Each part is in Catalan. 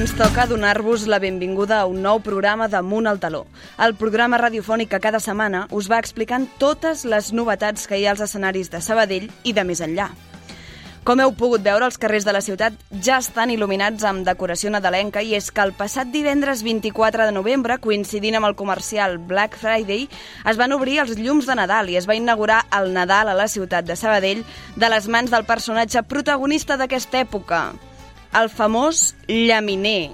ens toca donar-vos la benvinguda a un nou programa d'Amunt al Taló. El programa radiofònic que cada setmana us va explicant totes les novetats que hi ha als escenaris de Sabadell i de més enllà. Com heu pogut veure, els carrers de la ciutat ja estan il·luminats amb decoració nadalenca i és que el passat divendres 24 de novembre, coincidint amb el comercial Black Friday, es van obrir els llums de Nadal i es va inaugurar el Nadal a la ciutat de Sabadell de les mans del personatge protagonista d'aquesta època, el famós llaminer.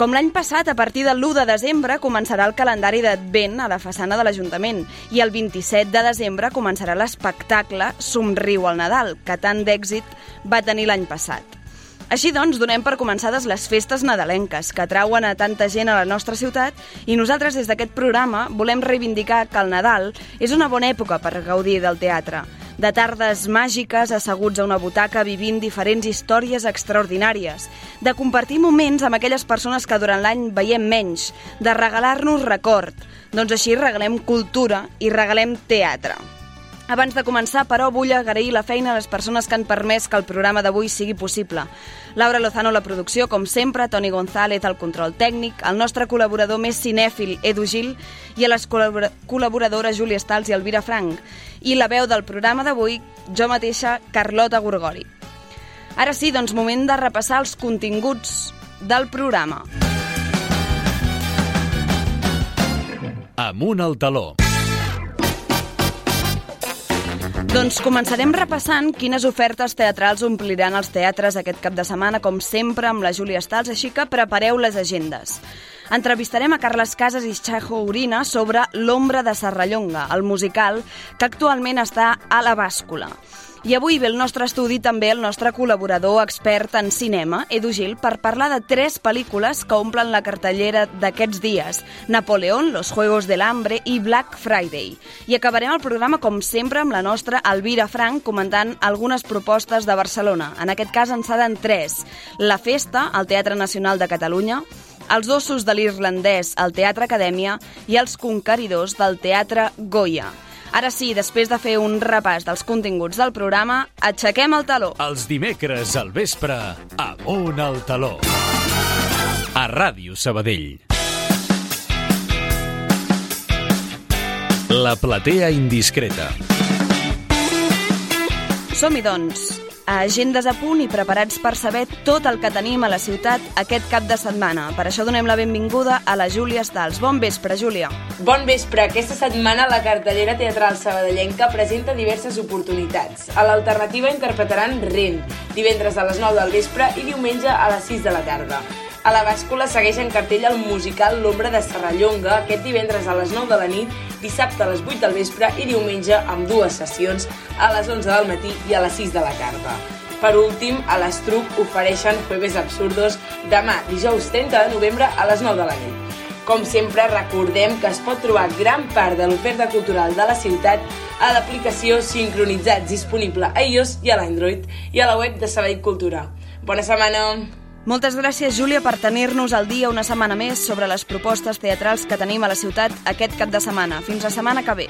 Com l'any passat, a partir del 1 de desembre començarà el calendari d'Advent a la façana de l'Ajuntament i el 27 de desembre començarà l'espectacle Somriu al Nadal, que tant d'èxit va tenir l'any passat. Així doncs, donem per començades les festes nadalenques, que atrauen a tanta gent a la nostra ciutat i nosaltres des d'aquest programa volem reivindicar que el Nadal és una bona època per gaudir del teatre de tardes màgiques asseguts a una butaca vivint diferents històries extraordinàries, de compartir moments amb aquelles persones que durant l'any veiem menys, de regalar-nos record. Doncs així regalem cultura i regalem teatre. Abans de començar, però, vull agrair la feina a les persones que han permès que el programa d'avui sigui possible. Laura Lozano, la producció, com sempre, Toni González, el control tècnic, el nostre col·laborador més cinèfil, Edu Gil, i a les col·laboradores Júlia Stals i Elvira Frank. I la veu del programa d'avui, jo mateixa, Carlota Gorgoli. Ara sí, doncs, moment de repassar els continguts del programa. Amunt al taló. Doncs començarem repassant quines ofertes teatrals ompliran els teatres aquest cap de setmana, com sempre, amb la Júlia Stals, així que prepareu les agendes. Entrevistarem a Carles Casas i Chajo Urina sobre L'ombra de Serrallonga, el musical que actualment està a la bàscula. I avui ve el nostre estudi també el nostre col·laborador expert en cinema, Edu Gil, per parlar de tres pel·lícules que omplen la cartellera d'aquests dies. Napoleón, Los Juegos del Hambre i Black Friday. I acabarem el programa, com sempre, amb la nostra Elvira Frank comentant algunes propostes de Barcelona. En aquest cas en seran tres. La Festa, al Teatre Nacional de Catalunya, els ossos de l'irlandès al Teatre Acadèmia i els conqueridors del Teatre Goya. Ara sí, després de fer un repàs dels continguts del programa, aixequem el taló. Els dimecres al vespre, amunt al taló. A Ràdio Sabadell. La platea indiscreta. Som-hi, doncs a agendes a punt i preparats per saber tot el que tenim a la ciutat aquest cap de setmana. Per això donem la benvinguda a la Júlia Stals. Bon vespre, Júlia. Bon vespre. Aquesta setmana la cartellera teatral sabadellenca presenta diverses oportunitats. A l'alternativa interpretaran Ren, divendres a les 9 del vespre i diumenge a les 6 de la tarda. A la bàscula segueix en cartell el musical L'ombra de Serrallonga aquest divendres a les 9 de la nit, dissabte a les 8 del vespre i diumenge amb dues sessions a les 11 del matí i a les 6 de la tarda. Per últim, a l'Estruc ofereixen Jueves Absurdos demà, dijous 30 de novembre a les 9 de la nit. Com sempre, recordem que es pot trobar gran part de l'oferta cultural de la ciutat a l'aplicació Sincronitzats disponible a iOS i a l'Android i a la web de Sabadell Cultura. Bona setmana! Moltes gràcies, Júlia, per tenir-nos al dia una setmana més sobre les propostes teatrals que tenim a la ciutat aquest cap de setmana. Fins la setmana que ve.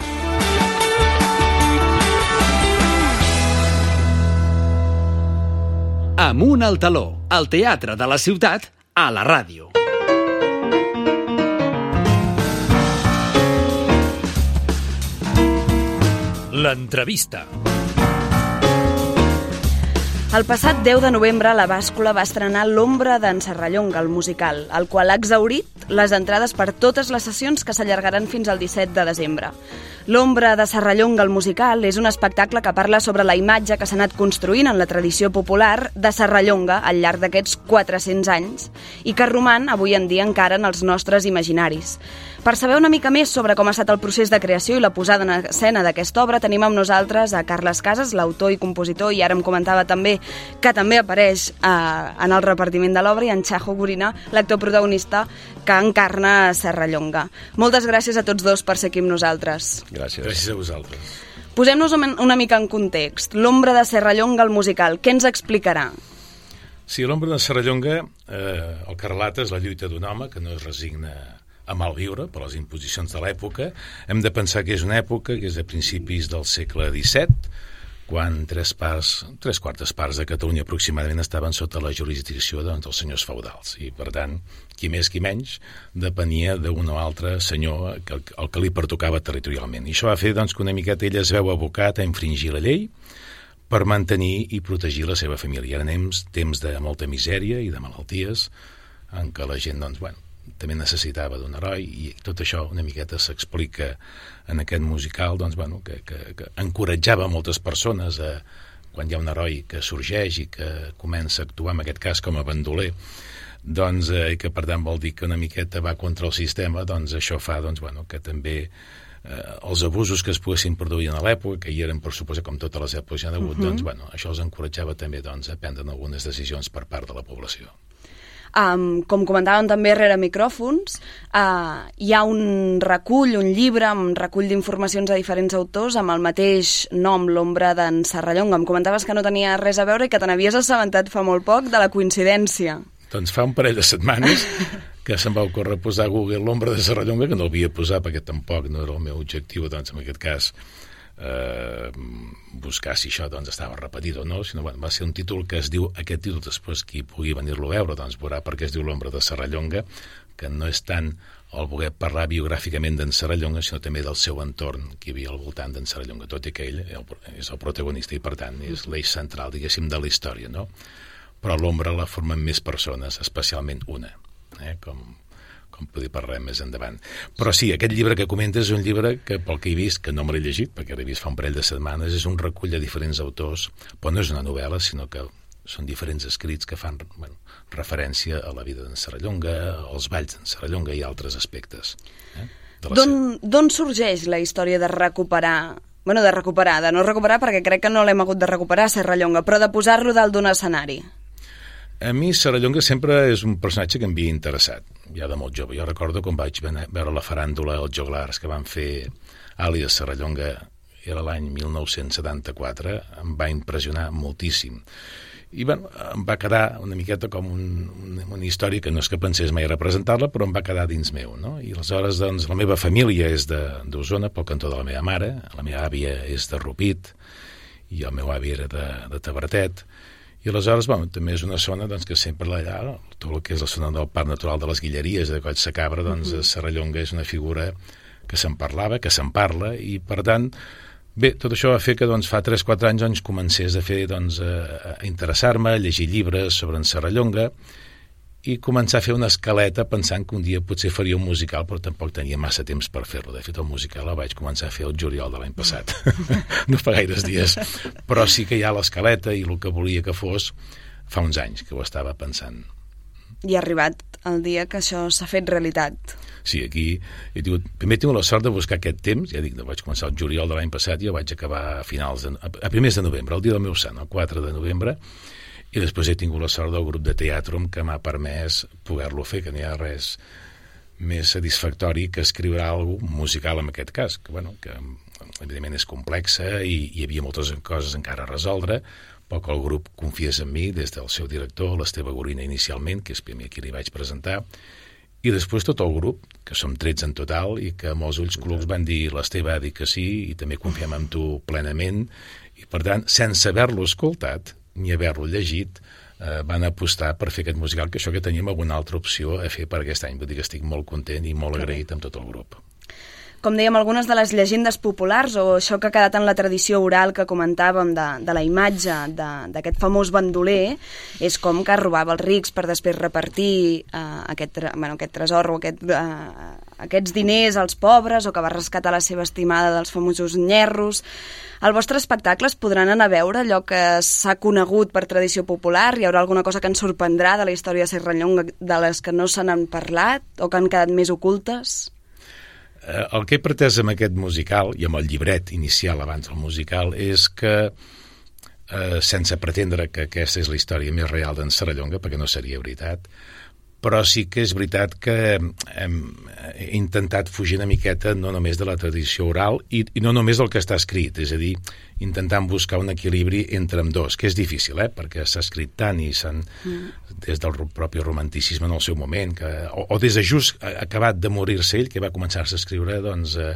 Amunt al taló, el teatre de la ciutat, a la ràdio. L'entrevista. El passat 10 de novembre la bàscula va estrenar L'ombra d'en Serrallonga, el musical, el qual ha exaurit les entrades per totes les sessions que s'allargaran fins al 17 de desembre. L'ombra de Serrallonga, el musical, és un espectacle que parla sobre la imatge que s'ha anat construint en la tradició popular de Serrallonga al llarg d'aquests 400 anys i que roman avui en dia encara en els nostres imaginaris. Per saber una mica més sobre com ha estat el procés de creació i la posada en escena d'aquesta obra, tenim amb nosaltres a Carles Casas, l'autor i compositor, i ara em comentava també que també apareix eh, en el repartiment de l'obra, i en Chajo Gorina, l'actor protagonista que encarna Serrallonga. Moltes gràcies a tots dos per ser aquí amb nosaltres. Gràcies. Gràcies a vosaltres. Posem-nos una mica en context. L'ombra de Serrallonga, el musical, què ens explicarà? Sí, l'ombra de Serrallonga, eh, el que relata és la lluita d'un home que no es resigna a malviure per les imposicions de l'època. Hem de pensar que és una època que és de principis del segle XVII, quan tres, parts, tres quartes parts de Catalunya aproximadament estaven sota la jurisdicció doncs, dels senyors feudals. I, per tant, qui més qui menys depenia d'un o altre senyor que, el que li pertocava territorialment. I això va fer doncs, que una miqueta ell es veu abocat a infringir la llei per mantenir i protegir la seva família. Eren temps de molta misèria i de malalties en què la gent, doncs, bueno, també necessitava d'un heroi i tot això una miqueta s'explica en aquest musical doncs, bueno, que, que, que encoratjava moltes persones a, quan hi ha un heroi que sorgeix i que comença a actuar, en aquest cas com a bandoler doncs, eh, que per tant vol dir que una miqueta va contra el sistema, doncs això fa doncs, bueno, que també eh, els abusos que es poguessin produir a l'època, que hi eren, per suposar, com totes les èpoques hi ha hagut, uh -huh. doncs, bueno, això els encoratjava també doncs, a prendre algunes decisions per part de la població. Um, com comentàvem també rere micròfons, uh, hi ha un recull, un llibre un recull d'informacions a diferents autors amb el mateix nom, l'ombra d'en Serrallonga. Em comentaves que no tenia res a veure i que te n'havies assabentat fa molt poc de la coincidència. Doncs fa un parell de setmanes que se'm va ocórrer posar a Google l'ombra de Serrallonga, que no l'havia posat perquè tampoc no era el meu objectiu, doncs en aquest cas eh, buscar si això doncs, estava repetit o no, sinó bueno, va ser un títol que es diu, aquest títol després qui pugui venir-lo a veure doncs veurà perquè es diu l'ombra de Serrallonga, que no és tant el voler parlar biogràficament d'en Serrallonga, sinó també del seu entorn que hi havia al voltant d'en Serrallonga, tot i que ell és el protagonista i per tant és l'eix central, diguéssim, de la història, no? Però l'ombra la formen més persones, especialment una, eh? com, com poder parlar més endavant. Però sí, aquest llibre que comentes és un llibre que, pel que he vist, que no me l'he llegit, perquè l'he vist fa un parell de setmanes, és un recull de diferents autors, però no és una novel·la, sinó que són diferents escrits que fan bueno, referència a la vida d'en Serrallonga, als balls d'en Serrallonga i altres aspectes. Eh, D'on sorgeix la història de recuperar bueno, de recuperar, de no recuperar perquè crec que no l'hem hagut de recuperar Serrallonga, però de posar-lo dalt d'un escenari? A mi Serrallonga sempre és un personatge que em havia interessat, ja de molt jove. Jo recordo quan vaig veure la faràndula els joglars que van fer àlies Serrallonga, era l'any 1974, em va impressionar moltíssim. I bueno, em va quedar una miqueta com un, una, història que no és que pensés mai representar-la, però em va quedar dins meu. No? I aleshores, doncs, la meva família és d'Osona, pel cantó de la meva mare, la meva àvia és de Rupit, i el meu avi era de, de Tabertet, i aleshores, bueno, també és una zona doncs, que sempre allà, tot el que és la zona del Parc Natural de les Guilleries, de Coll Sacabra, doncs, uh -huh. Serrallonga és una figura que se'n parlava, que se'n parla, i per tant, bé, tot això va fer que doncs, fa 3-4 anys doncs, comencés a fer doncs, a, a interessar-me, a llegir llibres sobre en Serrallonga, i començar a fer una escaleta pensant que un dia potser faria un musical, però tampoc tenia massa temps per fer-lo. De fet, el musical el vaig començar a fer el juliol de l'any passat. no fa gaires dies. Però sí que hi ha l'escaleta i el que volia que fos fa uns anys que ho estava pensant. I ha arribat el dia que això s'ha fet realitat. Sí, aquí he tingut, primer tinc la sort de buscar aquest temps, ja dic, vaig començar el juliol de l'any passat i jo vaig acabar a finals de, a primers de novembre, el dia del meu sant, el 4 de novembre, i després he tingut la sort del grup de teatre que m'ha permès poder-lo fer, que n'hi ha res més satisfactori que escriure alguna musical en aquest cas, que, bueno, que evidentment és complexa i hi havia moltes coses encara a resoldre, però que el grup confies en mi des del seu director, l'Esteve Gorina inicialment, que és primer qui li vaig presentar, i després tot el grup, que som 13 en total, i que molts ulls clubs van dir l'Esteve ha dit que sí, i també confiem en tu plenament, i per tant, sense haver-lo escoltat, ni haver-lo llegit, eh, van apostar per fer aquest musical, que això que teníem alguna altra opció a fer per aquest any. Vull dir que estic molt content i molt agraït amb tot el grup. Com dèiem, algunes de les llegendes populars o això que ha quedat en la tradició oral que comentàvem de, de la imatge d'aquest famós bandoler és com que robava els rics per després repartir eh, aquest, bueno, aquest tresor o aquest, eh, aquests diners als pobres o que va rescatar la seva estimada dels famosos nyerros. Al vostre espectacle es podran anar a veure allò que s'ha conegut per tradició popular? Hi haurà alguna cosa que ens sorprendrà de la història de Serrallonga de les que no se n'han parlat o que han quedat més ocultes? Eh, el que he pretès amb aquest musical, i amb el llibret inicial abans del musical, és que eh, sense pretendre que aquesta és la història més real d'en Serrallonga, perquè no seria veritat, però sí que és veritat que hem, he intentat fugir una miqueta no només de la tradició oral i, i no només del que està escrit, és a dir, intentant buscar un equilibri entre amb dos, que és difícil, eh? perquè s'ha escrit tant i s'han, mm. des del propi romanticisme en el seu moment, que, o, o des de just acabat de morir-se ell, que va començar-se a escriure doncs, eh,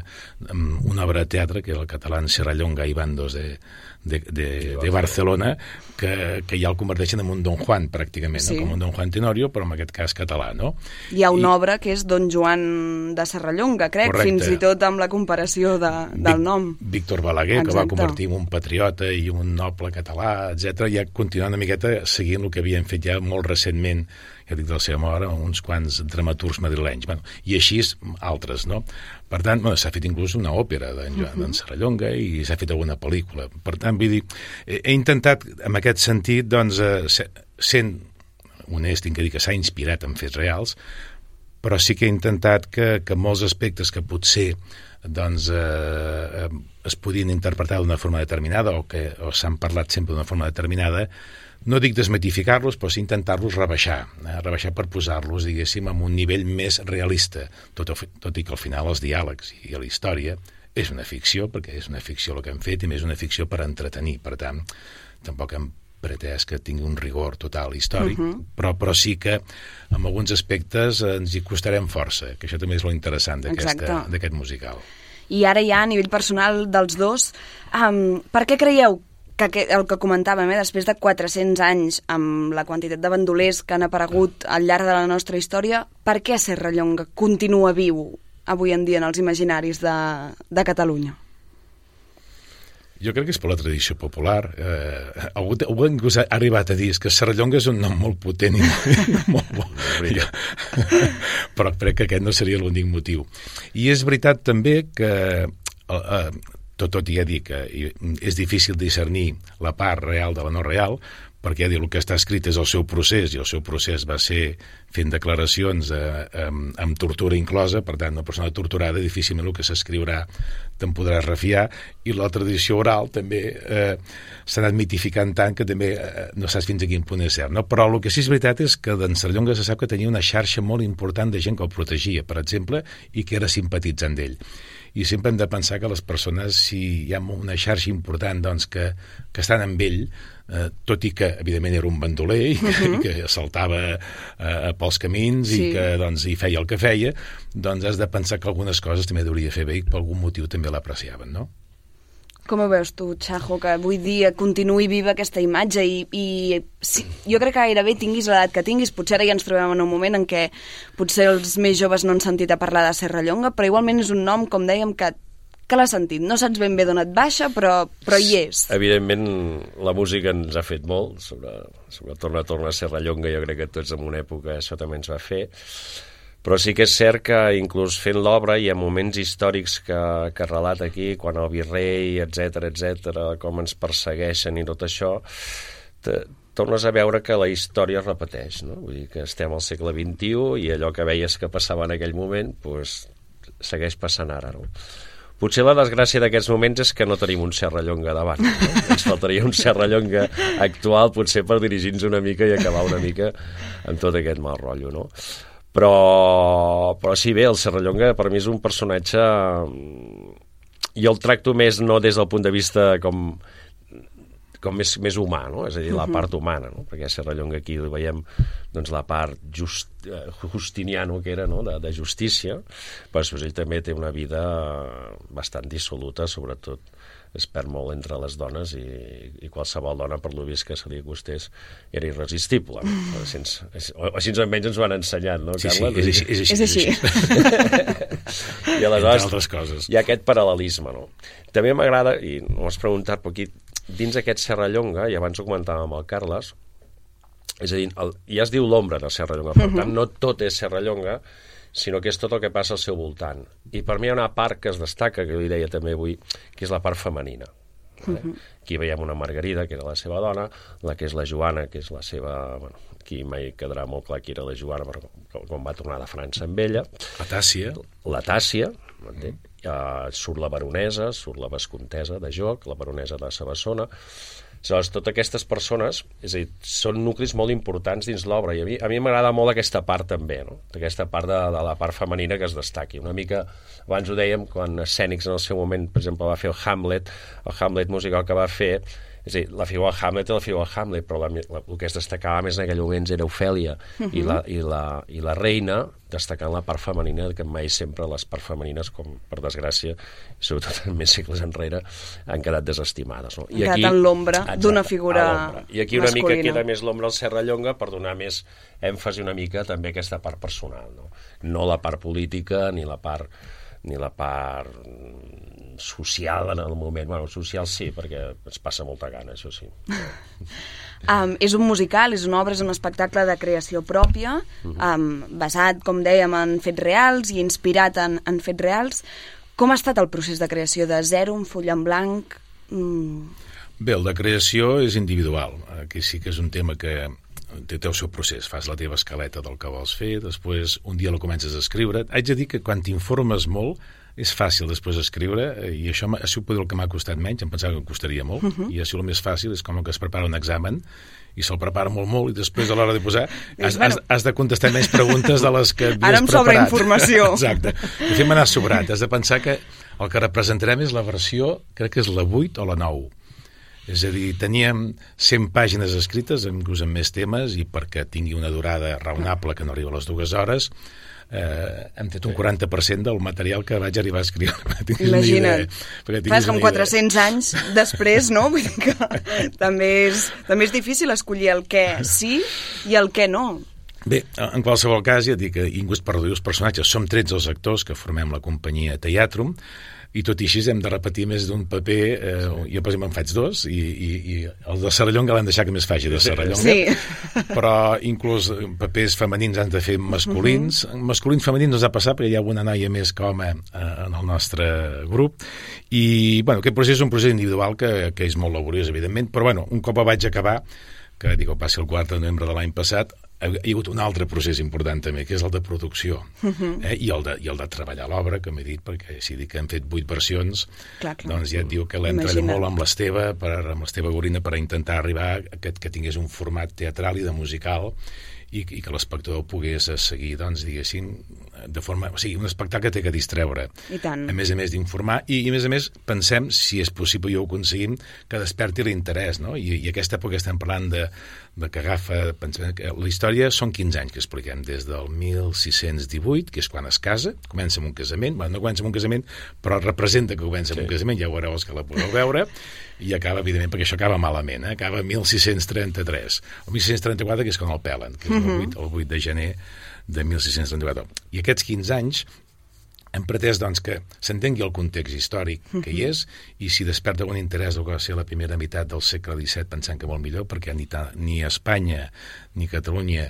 una obra de teatre, que era el català Serrallonga i Bandos de, de, de, de Barcelona que, que ja el converteixen en un Don Juan pràcticament, sí. no? com un Don Juan Tenorio però en aquest cas català, no? Hi ha una I... obra que és Don Joan de Serrallonga, crec, Correcte. fins i tot amb la comparació de, del Vic, nom. Víctor Balaguer, Exacte. que va convertir en un patriota i un noble català, etc. ja continuant una miqueta seguint el que havien fet ja molt recentment ja dic de la seva mort, uns quants dramaturgs madrilenys, bueno, i així altres, no? Per tant, bueno, s'ha fet inclús una òpera d'en Joan uh -huh. Serrallonga i s'ha fet alguna pel·lícula. Per tant, vull dir, he, he intentat, en aquest sentit, doncs, eh, sent honest, tinc que dir que s'ha inspirat en fets reals, però sí que he intentat que, que molts aspectes que potser doncs, eh, es podien interpretar d'una forma determinada o que s'han parlat sempre d'una forma determinada, no dic desmitificar-los, però sí intentar-los rebaixar, eh? rebaixar per posar-los, diguéssim, en un nivell més realista, tot, tot i que al final els diàlegs i la història és una ficció, perquè és una ficció el que hem fet, i més una ficció per entretenir. Per tant, tampoc hem pretès que tingui un rigor total històric, uh -huh. però, però sí que en alguns aspectes ens hi costarem força, que això també és lo interessant d'aquest musical. I ara ja, a nivell personal dels dos, um, per què creieu que el que comentàvem, eh, després de 400 anys amb la quantitat de bandolers que han aparegut al llarg de la nostra història, per què Serrallonga continua viu avui en dia en els imaginaris de, de Catalunya? Jo crec que és per la tradició popular. Eh, algú, algú inclús ha arribat a dir que Serrallonga és un nom molt potent i molt, molt, molt però crec que aquest no seria l'únic motiu. I és veritat també que eh, eh tot, tot i ja dic que és difícil discernir la part real de la no real, perquè ja dir, el que està escrit és el seu procés, i el seu procés va ser fent declaracions eh, amb, amb tortura inclosa, per tant, una persona torturada difícilment el que s'escriurà te'n podràs refiar, i la tradició oral també eh, s'ha anat mitificant tant que també eh, no saps fins a quin punt és cert. No? Però el que sí és veritat és que d'en Serllonga se sap que tenia una xarxa molt important de gent que el protegia, per exemple, i que era simpatitzant d'ell i sempre hem de pensar que les persones, si hi ha una xarxa important doncs, que, que estan amb ell, eh, tot i que, evidentment, era un bandoler i que, uh -huh. i que saltava eh, pels camins sí. i que doncs, hi feia el que feia, doncs has de pensar que algunes coses també hauria fer bé i per algun motiu també l'apreciaven, no? Com ho veus tu, Chajo, que avui dia continuï viva aquesta imatge i, i sí, jo crec que gairebé tinguis l'edat que tinguis, potser ara ja ens trobem en un moment en què potser els més joves no han sentit a parlar de Serrallonga, però igualment és un nom, com dèiem, que que l'ha sentit. No saps ben bé d'on et baixa, però, però hi és. Evidentment, la música ens ha fet molt sobre, sobre Torna, Torna Serrallonga. Jo crec que tots en una època això també ens va fer però sí que és cert que inclús fent l'obra hi ha moments històrics que, que relata aquí, quan el virrei, etc etc, com ens persegueixen i tot això, te, tornes a veure que la història es repeteix, no? Vull dir que estem al segle XXI i allò que veies que passava en aquell moment, pues, segueix passant ara, no? Potser la desgràcia d'aquests moments és que no tenim un Serrallonga davant. No? Ens faltaria un Serrallonga actual, potser per dirigir-nos una mica i acabar una mica amb tot aquest mal rotllo, no? Però, però sí, bé, el Serrallonga per mi és un personatge... Mm, jo el tracto més no des del punt de vista com com més, més humà, no? és a dir, la part humana, no? perquè a Serrallonga aquí veiem doncs, la part just, uh, justiniano que era no? de, de justícia, però després ell també té una vida bastant dissoluta, sobretot es perd molt entre les dones i, i qualsevol dona, per lo vist que se li acostés, era irresistible. Mm. O així almenys ens ho han ensenyat, no, sí, Carla? Sí, és així. És així. És així. I aleshores altres coses. hi ha aquest paral·lelisme, no? També m'agrada, i no has preguntat, però aquí, dins aquest Serrallonga, i abans ho comentàvem amb el Carles, és a dir, el, ja es diu l'ombra de Serrallonga, per uh -huh. tant, no tot és Serrallonga, sinó que és tot el que passa al seu voltant. I per mi hi ha una part que es destaca, que li deia també avui, que és la part femenina. Eh? Uh -huh. Aquí veiem una Margarida, que era la seva dona, la que és la Joana, que és la seva... Bueno, aquí mai quedarà molt clar qui era la Joana, però quan va tornar de França amb ella. La Tàcia. La Tàcia, uh -huh. uh, surt la baronesa, surt la vescontesa de Joc, la baronesa de Sabassona, Aleshores, totes aquestes persones, és a dir, són nuclis molt importants dins l'obra, i a mi, a mi m'agrada molt aquesta part també, no? aquesta part de, de la part femenina que es destaqui. Una mica, abans ho dèiem, quan Escènics en el seu moment, per exemple, va fer el Hamlet, el Hamlet musical que va fer, és a dir, la figura de Hamlet és la figura de Hamlet, però la, la, el que es destacava més en aquell moment era Ofèlia uh -huh. i, la, i, la, i la reina destacant la part femenina, que mai sempre les parts femenines, com per desgràcia, sobretot en més segles enrere, han quedat desestimades. No? I han quedat en l'ombra d'una figura I aquí una masculina. mica queda més l'ombra al Serrallonga per donar més èmfasi una mica també a aquesta part personal, no, no la part política ni la part ni la part social en el moment. Bueno, social sí, perquè ens passa molta gana, això sí. Um, és un musical, és una obra, és un espectacle de creació pròpia, um, basat, com dèiem, en fets reals i inspirat en, en fets reals. Com ha estat el procés de creació de zero, un full en blanc? Mm. Bé, el de creació és individual. Aquí sí que és un tema que té, té el seu procés. Fas la teva escaleta del que vols fer, després un dia la comences a escriure. Haig de dir que quan t'informes molt, és fàcil després escriure eh, i això ha sigut el que m'ha costat menys, em pensava que em costaria molt, uh -huh. i ha sigut el més fàcil, és com que es prepara un examen i se'l prepara molt, molt, i després a l'hora de posar has, has, has de contestar menys preguntes de les que havies Ara em preparat. sobra informació. Exacte. De fet, m'ha sobrat. Has de pensar que el que representarem és la versió, crec que és la 8 o la 9. És a dir, teníem 100 pàgines escrites, inclús amb més temes, i perquè tingui una durada raonable que no arriba a les dues hores, eh, hem tret un 40% del material que vaig arribar a escriure. Imagina't. Fas com 400 anys després, no? Vull dir que també és, també és difícil escollir el què sí i el què no. Bé, en qualsevol cas, ja dic que inclús per reduir els personatges, som 13 els actors que formem la companyia Teatrum, i tot i així hem de repetir més d'un paper, eh, jo per exemple en faig dos, i, i, i el de Serrallonga l'han deixat que més faci de Serrallonga, sí. però inclús papers femenins han de fer masculins. Uh -huh. Masculins femenins no ens ha passat perquè hi ha una noia més que home eh, en el nostre grup, i bueno, aquest procés és un procés individual que, que és molt laboriós, evidentment, però bueno, un cop vaig acabar, que dic, va ser el 4 de novembre de l'any passat, hi ha hagut un altre procés important també, que és el de producció uh -huh. eh? I, el de, i el de treballar l'obra, que m'he dit, perquè si dic que hem fet vuit versions, clar, clar. doncs ja et diu que l'hem treballat molt amb l'Esteve, per, amb l'Esteve Gorina, per intentar arribar a que, que tingués un format teatral i de musical i, i que l'espectador pogués seguir, doncs, diguéssim, de forma... O sigui, un espectacle té que distreure. I tant. A més a més d'informar, i, i a més a més pensem, si és possible i ho aconseguim, que desperti l'interès, no? I, I aquesta època estem parlant de, de que agafa... Pensem que la història són 15 anys que expliquem, des del 1618, que és quan es casa, comença amb un casament, bueno, no comença amb un casament, però representa que comença amb sí. un casament, ja veureu els que la podeu veure, i acaba, evidentment, perquè això acaba malament, eh? acaba 1633, o 1634, que és quan el pelen, que és el 8, el 8 de gener de 1634. I aquests 15 anys hem pretès doncs, que s'entengui el context històric que hi és i si desperta un interès del que va ser la primera meitat del segle XVII pensant que molt millor perquè ni, ta, ni Espanya ni Catalunya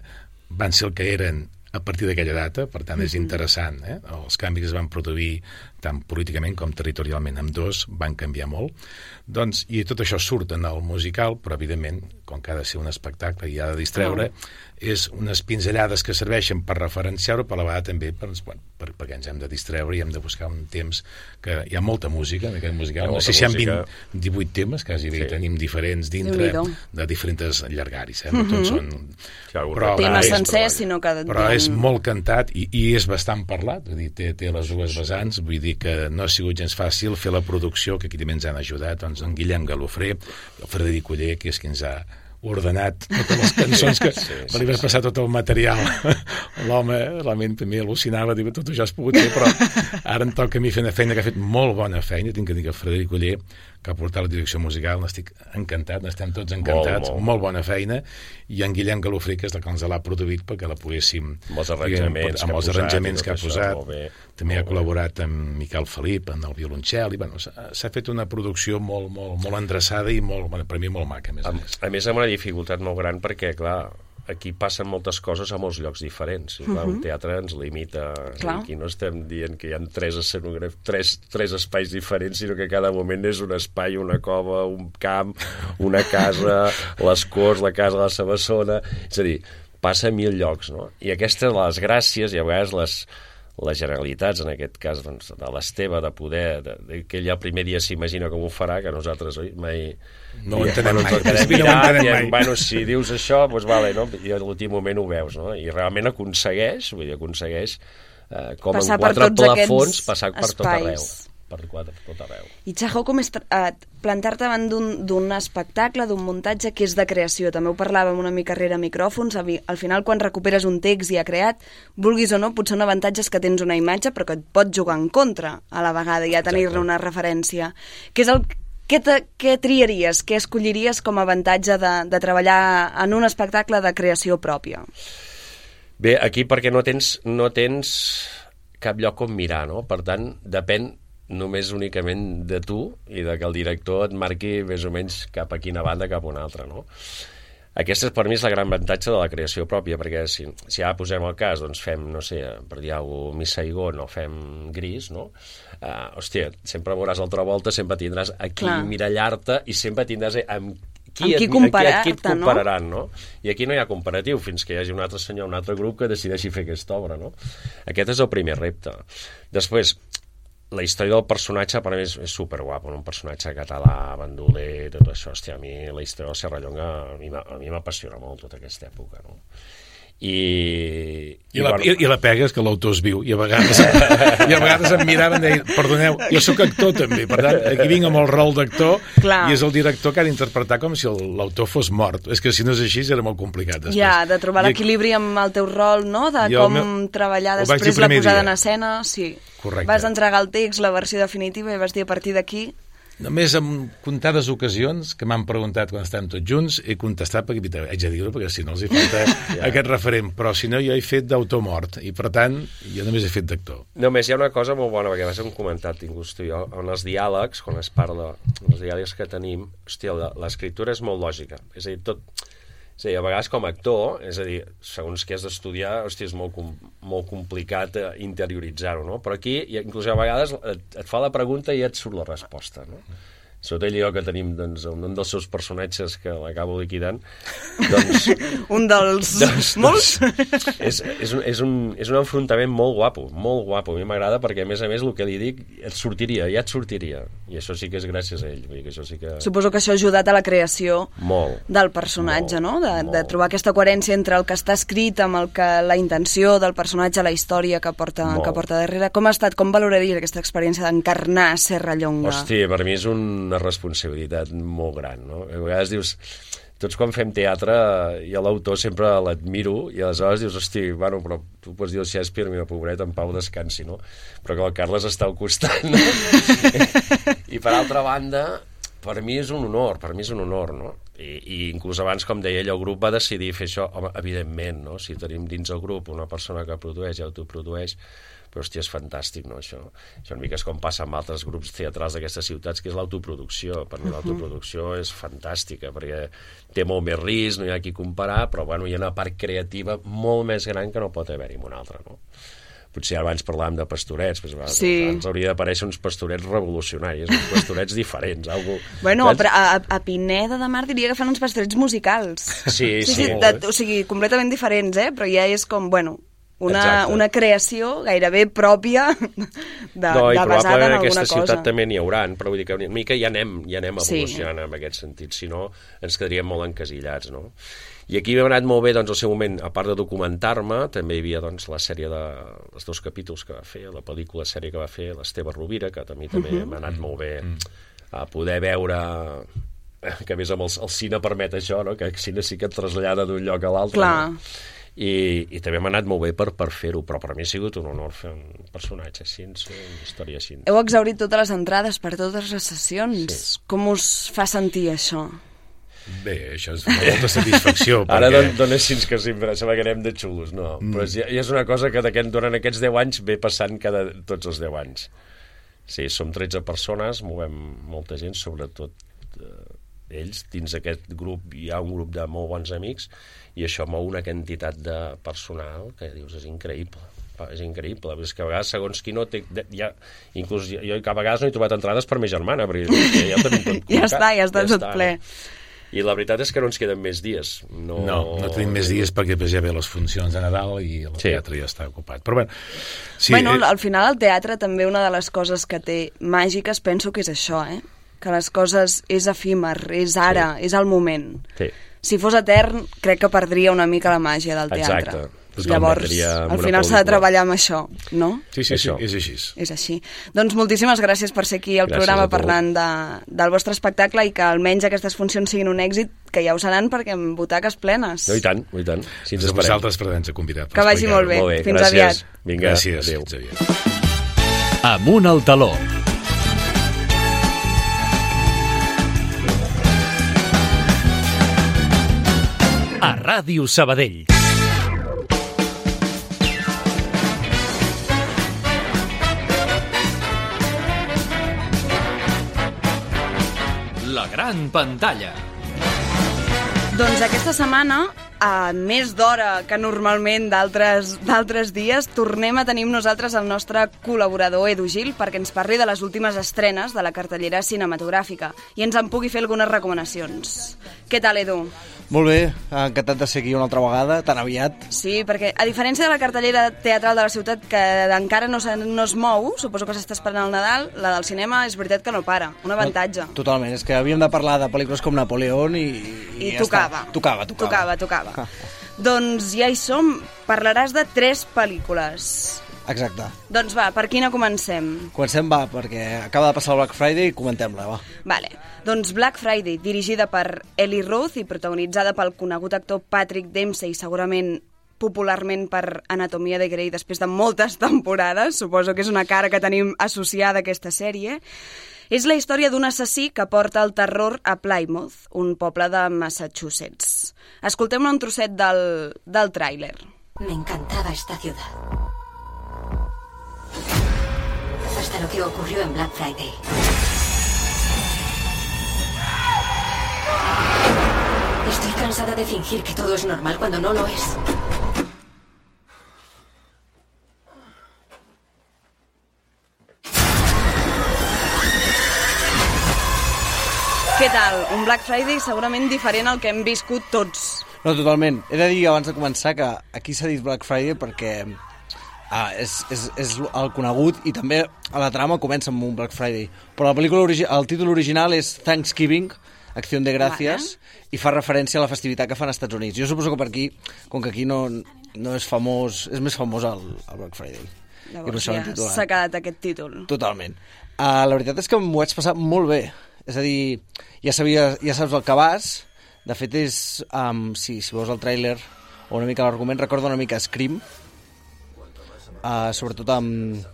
van ser el que eren a partir d'aquella data, per tant és interessant eh? els canvis que es van produir tant políticament com territorialment amb dos van canviar molt doncs, i tot això surt en el musical però evidentment, com que ha de ser un espectacle i ha de distreure, oh. és unes pinzellades que serveixen per referenciar-ho però a la vegada també per, per, per, perquè ens hem de distreure i hem de buscar un temps que hi ha molta música en aquest musical, no sé si hi ha 20, 18 temes quasi bé, sí. tenim diferents dintre de diferents llargaris eh? Mm -hmm. tots són però, temes sencers, sinó que però és molt cantat i, i és bastant parlat vull dir, té, té les dues vessants vull dir que no ha sigut gens fàcil fer la producció que aquí també ens han ajudat doncs en Guillem Galofré el Frederic Uller que és qui ens ha ordenat totes les cançons que sí, sí, li vas passar tot el material. L'home, realment també al·lucinava diu, tot això has pogut fer, però ara em toca a mi fer una feina que ha fet molt bona feina tinc que dir que Frederic Uller que ha portat la direcció musical, n'estic encantat, n'estem tots encantats, molt, molt. molt bona feina, i en Guillem Galofré, que és el que ens l'ha produït perquè la poguéssim... Amb els arranjaments, diguem, amb els arranjaments que ha posat, també ha col·laborat amb Miquel Felip en el violoncel, i bueno, s'ha fet una producció molt, molt, molt endreçada i molt, bueno, per mi molt maca, a més a, a més. A més, amb una dificultat molt gran perquè, clar, aquí passen moltes coses a molts llocs diferents. I, clar, uh -huh. Un teatre ens limita. Clar. Aquí no estem dient que hi ha tres, tres, tres espais diferents, sinó que cada moment és un espai, una cova, un camp, una casa, les Corts, la casa de la Sabassona... És a dir, passa a mil llocs, no? I aquestes, les gràcies, i a vegades les, les generalitats, en aquest cas doncs, de l'Esteve, de poder, de, de, que ell el primer dia s'imagina com ho farà, que nosaltres oi, mai... No ho entenem mai. ens no entenem i, mai. Bueno, si dius això, doncs vale, no? i a l'últim moment ho veus, no? I realment aconsegueix, vull dir, aconsegueix eh, com Passar en quatre aquests plafons passar per tot arreu. Per quatre, per tot arreu. I Chajo, com és eh, plantar-te davant d'un- espectacle, d'un muntatge que és de creació? També ho parlàvem una mica rere micròfons. Al al final, quan recuperes un text ja creat, vulguis o no, potser un avantatge és que tens una imatge, però que et pot jugar en contra a la vegada, ja tenir-ne una referència. Què és el què, te, què triaries, què escolliries com a avantatge de, de treballar en un espectacle de creació pròpia? Bé, aquí perquè no tens, no tens cap lloc on mirar, no? Per tant, depèn només únicament de tu i de que el director et marqui més o menys cap a quina banda, cap a una altra, no? Aquesta, per mi, és la gran avantatge de la creació pròpia, perquè si, si ara posem el cas, doncs fem, no sé, per dir alguna cosa, Miss Saigon o fem Gris, no? Uh, hòstia, sempre veuràs altra volta, sempre tindràs a qui mirallar-te i sempre tindràs amb qui, Amb qui et- comparar-te, qui et no? compararan, no? I aquí no hi ha comparatiu, fins que hi hagi un altre senyor, un altre grup que decideixi fer aquesta obra, no? Aquest és el primer repte. Després, la història del personatge per a mi és, és superguapo, un personatge català, bandoler, tot això, hòstia, a mi la història del Serrallonga a mi m'apassiona molt tota aquesta època, no? I, I la, i, I la pega és que l'autor es viu i a vegades, i a vegades em miraven i deien, perdoneu, jo sóc actor també, per tant, aquí vinc amb el rol d'actor i és el director que ha d'interpretar com si l'autor fos mort. És que si no és així era molt complicat després. Ja, de trobar l'equilibri amb el teu rol, no? De Jo com meu- treballar després la posada dia. en escena, sí. Correcte. Vas entregar el text, la versió definitiva, i vas dir a partir d'aquí... Només en comptades ocasions que m'han preguntat quan estàvem tots junts he contestat perquè "Vita, haig de dir-ho perquè si no els hi falta aquest referent. Però si no jo he fet d'autor mort i per tant jo només he fet d'actor. Només hi ha una cosa molt bona, perquè vas hem comentat inclús tu i jo, en els diàlegs, quan es parla, en els diàlegs que tenim, hòstia, la- l'escriptura és molt lògica. És a dir, tot... És a vegades com a actor, és a dir, segons què has d'estudiar, hòstia, és molt, com, molt complicat eh, interioritzar-ho, no? Però aquí, inclús a vegades, et, et fa la pregunta i et surt la resposta, no? Sobretot jo que tenim doncs, un dels seus personatges que l'acabo liquidant, doncs, Un dels doncs, molts... és, és, un, és, un, és un enfrontament molt guapo, molt guapo. A mi m'agrada perquè, a més a més, el que li dic et sortiria, ja et sortiria. I això sí que és gràcies a ell. Vull dir que això sí que... Suposo que això ha ajudat a la creació Molt. del personatge, Molt, no? De, de molt. trobar aquesta coherència entre el que està escrit amb el que la intenció del personatge, la història que porta, Molt. que porta darrere. Com ha estat, com valoraries aquesta experiència d'encarnar Serra Llonga? Hòstia, per mi és una responsabilitat molt gran, no? A vegades dius, tots quan fem teatre, jo l'autor sempre l'admiro i aleshores dius, hosti, bueno, però tu pots dir al Shakespeare, mira, pobret, en pau descansi, no? Però que el Carles està al costat, no? I per altra banda, per mi és un honor, per mi és un honor, no? I, i inclús abans, com deia ell, el grup va decidir fer això, home, evidentment, no? Si tenim dins el grup una persona que produeix i autoprodueix, però hòstia, és fantàstic, no, això? Això una mica és com passa amb altres grups teatrals d'aquestes ciutats, que és l'autoproducció. Per mi l'autoproducció és fantàstica, perquè té molt més risc, no hi ha qui comparar, però bueno, hi ha una part creativa molt més gran que no pot haver-hi en una altra, no? Potser abans parlàvem de pastorets, però abans, Sí. abans hauria d'aparèixer uns pastorets revolucionaris, uns pastorets diferents, algo... Bueno, saps? a, a, Pineda de Mar diria que fan uns pastorets musicals. Sí, sí, sí, molt de, o sigui, completament diferents, eh? Però ja és com, bueno, una, Exacte. una creació gairebé pròpia de, no, i de basada en alguna aquesta cosa. ciutat també n'hi hauran, però vull dir que una mica ja anem, ja anem Sí. evolucionant en aquest sentit, si no ens quedaríem molt encasillats, no? I aquí m'ha anat molt bé, doncs, al seu moment, a part de documentar-me, també hi havia, doncs, la sèrie de... els dos capítols que va fer, la pel·lícula sèrie que va fer l'Esteve Rovira, que a mi també Mhm. m'ha anat molt bé a poder veure que a més amb el, el cine permet això, no? que el cine sí que et trasllada d'un lloc a l'altre. Clar. No? I, i també m'ha anat molt bé per, per fer-ho, però per mi ha sigut un honor fer un personatge així, una història així. Heu exaurit totes les entrades per totes les sessions. Sí. Com us fa sentir això? bé, això és una molta satisfacció Ara perquè... don, dona així que sempre sembla que anem de xulos, no. Mm. Però és, ja és una cosa que d'aquest, durant aquests 10 anys ve passant cada, tots els 10 anys. Sí, som 13 persones, movem molta gent, sobretot eh, ells. Dins d'aquest grup hi ha un grup de molt bons amics i això mou una quantitat de personal que dius és increïble és increïble, és que a vegades segons qui no té, ja, inclús jo, jo a vegades no he trobat entrades per mi germana perquè ja, ja ho tenim tot Ja està, ja està tot no? ple. I la veritat és que no ens queden més dies. No, No, no tenim més dies perquè ja ve les funcions de Nadal i el Sí. teatre ja està ocupat. Però bé, sí, Sí, bueno, eh, al final el teatre també una de les coses que té màgiques penso que és això, eh? Que les coses és efímer, és ara, sí. és el moment. Sí. Si fos etern, crec que perdria una mica la màgia del teatre. Exacte. Es Llavors, convertiria en al final s'ha de treballar amb això, no? sí, sí, sí, això. és així. És així. Doncs moltíssimes gràcies per ser aquí al Gràcies programa parlant de, del vostre espectacle i que almenys aquestes funcions siguin un èxit, que ja ho seran perquè amb butaques plenes. No, i tant, i tant. Si ens Doncs a esperem. vosaltres per haver-nos convidat. per Que vagi molt bé. Molt bé, Fins gràcies. aviat. Vinga, Gràcies, adéu. fins aviat. Amunt al taló. Ràdio Sabadell. La gran pantalla. Doncs aquesta setmana, a més d'hora que normalment d'altres d'altres dies, tornem a tenir nosaltres el nostre col·laborador Edu Gil perquè ens parli de les últimes estrenes de la cartellera cinematogràfica i ens en pugui fer algunes recomanacions. Què tal, Edu? Molt bé, encantat de ser aquí una altra vegada, tan aviat. Sí, perquè a diferència de la cartellera teatral de la ciutat que encara no, se, no es mou, suposo que s'està esperant el Nadal, la del cinema és veritat que no para, un avantatge. Totalment, és que havíem de parlar de pel·lícules com Napoleón i... I ja tocava. Està. Tocava, tocava. Tocava, tocava. doncs ja hi som. Parlaràs de tres pel·lícules. Exacte. Doncs va, per quina comencem? Comencem, va, perquè acaba de passar el Black Friday i comentem-la, va. Vale. Doncs Black Friday, dirigida per Eli Roth i protagonitzada pel conegut actor Patrick Dempsey, segurament popularment per Anatomia de Grey després de moltes temporades, suposo que és una cara que tenim associada a aquesta sèrie, és la història d'un assassí que porta el terror a Plymouth, un poble de Massachusetts. Escoltem un trosset del, del tràiler. Me encantaba esta ciudad. Hasta lo que ocurrió en Black Friday. Estoy cansada de fingir que todo es normal cuando no lo es. Què tal? Un Black Friday segurament diferent al que hem viscut tots. No, totalment. He de dir abans de començar que aquí s'ha dit Black Friday perquè ah, és, és, és el conegut i també a la trama comença amb un Black Friday. Però la pel·lícula origi el títol original és Thanksgiving, Acció de Gràcies, i fa referència a la festivitat que fan als Estats Units. Jo suposo que per aquí, com que aquí no, no és famós, és més famós el, el Black Friday. I per Llavors això ja s'ha quedat aquest títol. Totalment. Uh, la veritat és que m'ho vaig passar molt bé. És a dir, ja, sabia, ja saps el que vas. De fet, és, um, si, si veus el tràiler o una mica l'argument, recorda una mica Scream, uh, sobretot amb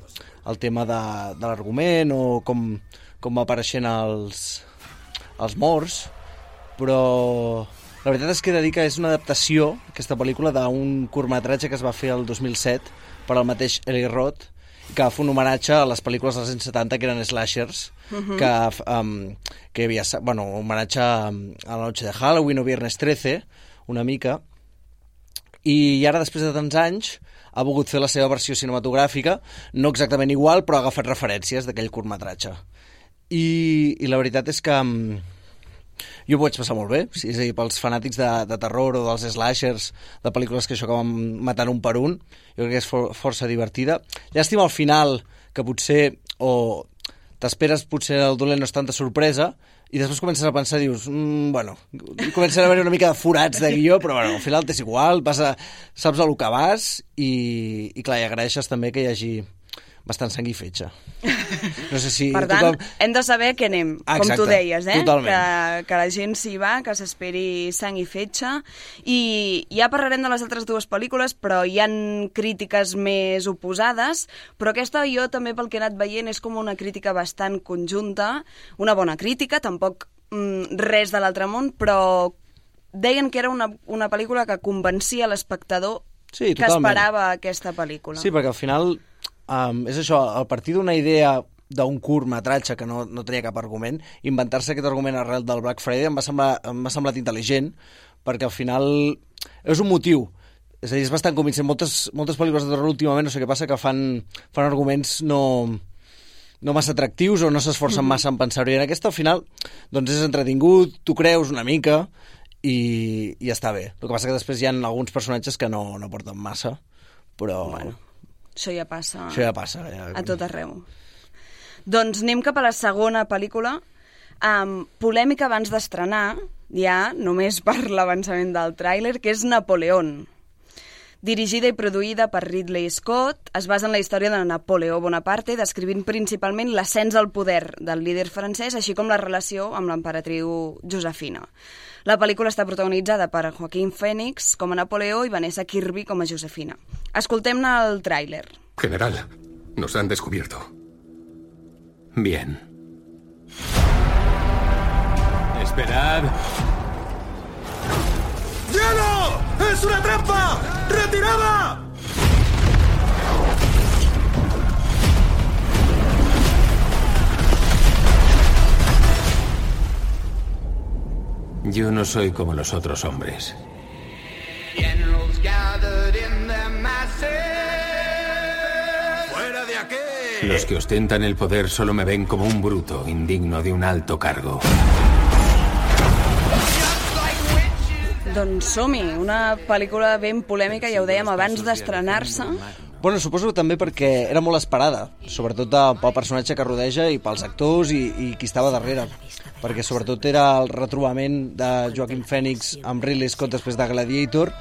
el tema de, de l'argument o com, com va apareixent els, els morts, però la veritat és que he que és una adaptació, aquesta pel·lícula, d'un curtmetratge que es va fer el 2007 per al mateix Eli Roth, que fer un homenatge a les pel·lícules dels anys 70 que eren slashers, que, um, que havia, bueno, un homenatge um, a la noche de Halloween o Viernes 13, una mica, i ara, després de tants anys, ha volgut fer la seva versió cinematogràfica, no exactament igual, però ha agafat referències d'aquell curtmetratge. I, I la veritat és que mm, jo ho vaig passar molt bé, sí, és a dir, pels fanàtics de, de terror o dels slashers, de pel·lícules que això van matant un per un, jo crec que és for, força divertida. Llàstima al final, que potser, o t'esperes potser el dolent no és tanta sorpresa, i després comences a pensar, dius, mm, bueno, comencen a haver una mica de forats de guió, però bueno, al final t'és igual, vas a, saps a lo que vas, i, i clar, i agraeixes també que hi hagi bastant sang i fetge. No sé si... Per tant, tothom... hem de saber què anem, com Exacte, tu deies, eh? totalment. Que, que la gent s'hi va, que s'esperi sang i fetge. I ja parlarem de les altres dues pel·lícules, però hi han crítiques més oposades, però aquesta jo també pel que he anat veient és com una crítica bastant conjunta, una bona crítica, tampoc mm, res de l'altre món, però deien que era una, una pel·lícula que convencia l'espectador Sí, que totalment. esperava aquesta pel·lícula. Sí, perquè al final um, és això, a partir d'una idea d'un curtmetratge que no, no tenia cap argument, inventar-se aquest argument arrel del Black Friday em va, semblar, em va semblat intel·ligent, perquè al final és un motiu. És a dir, és bastant convincent. Moltes, moltes pel·lícules de terror últimament, no sé què passa, que fan, fan arguments no, no massa atractius o no s'esforcen massa en pensar-hi. En aquesta, al final, doncs és entretingut, tu creus una mica i, i està bé. El que passa que després hi ha alguns personatges que no, no porten massa, però bueno, Això ja passa això ja passa. Ja... a tot arreu. Doncs anem cap a la segona pel·lícula, amb polèmica abans d'estrenar, ja només per l'avançament del tràiler, que és Napoleón. Dirigida i produïda per Ridley Scott, es basa en la història de Napoleó Bonaparte, descrivint principalment l'ascens al poder del líder francès, així com la relació amb l'emperatriu Josefina. La pel·lícula està protagonitzada per Joaquín Phoenix com a Napoleó i Vanessa Kirby com a Josefina. Escoltem-ne el tràiler. General, nos han descubierto. Bien. Esperad. ¡Hielo! ¡Es una trampa! ¡Retirada! Yo no soy como los otros hombres. ¡Fuera de aquí! Los que ostentan el poder solo me ven como un bruto, indigno de un alto cargo. Doncs som-hi, una pel·lícula ben polèmica, ja ho dèiem, abans d'estrenar-se. Bueno, suposo també perquè era molt esperada, sobretot pel personatge que rodeja i pels actors i, i qui estava darrere. Perquè sobretot era el retrobament de Joaquin Phoenix amb Ridley Scott després de Gladiator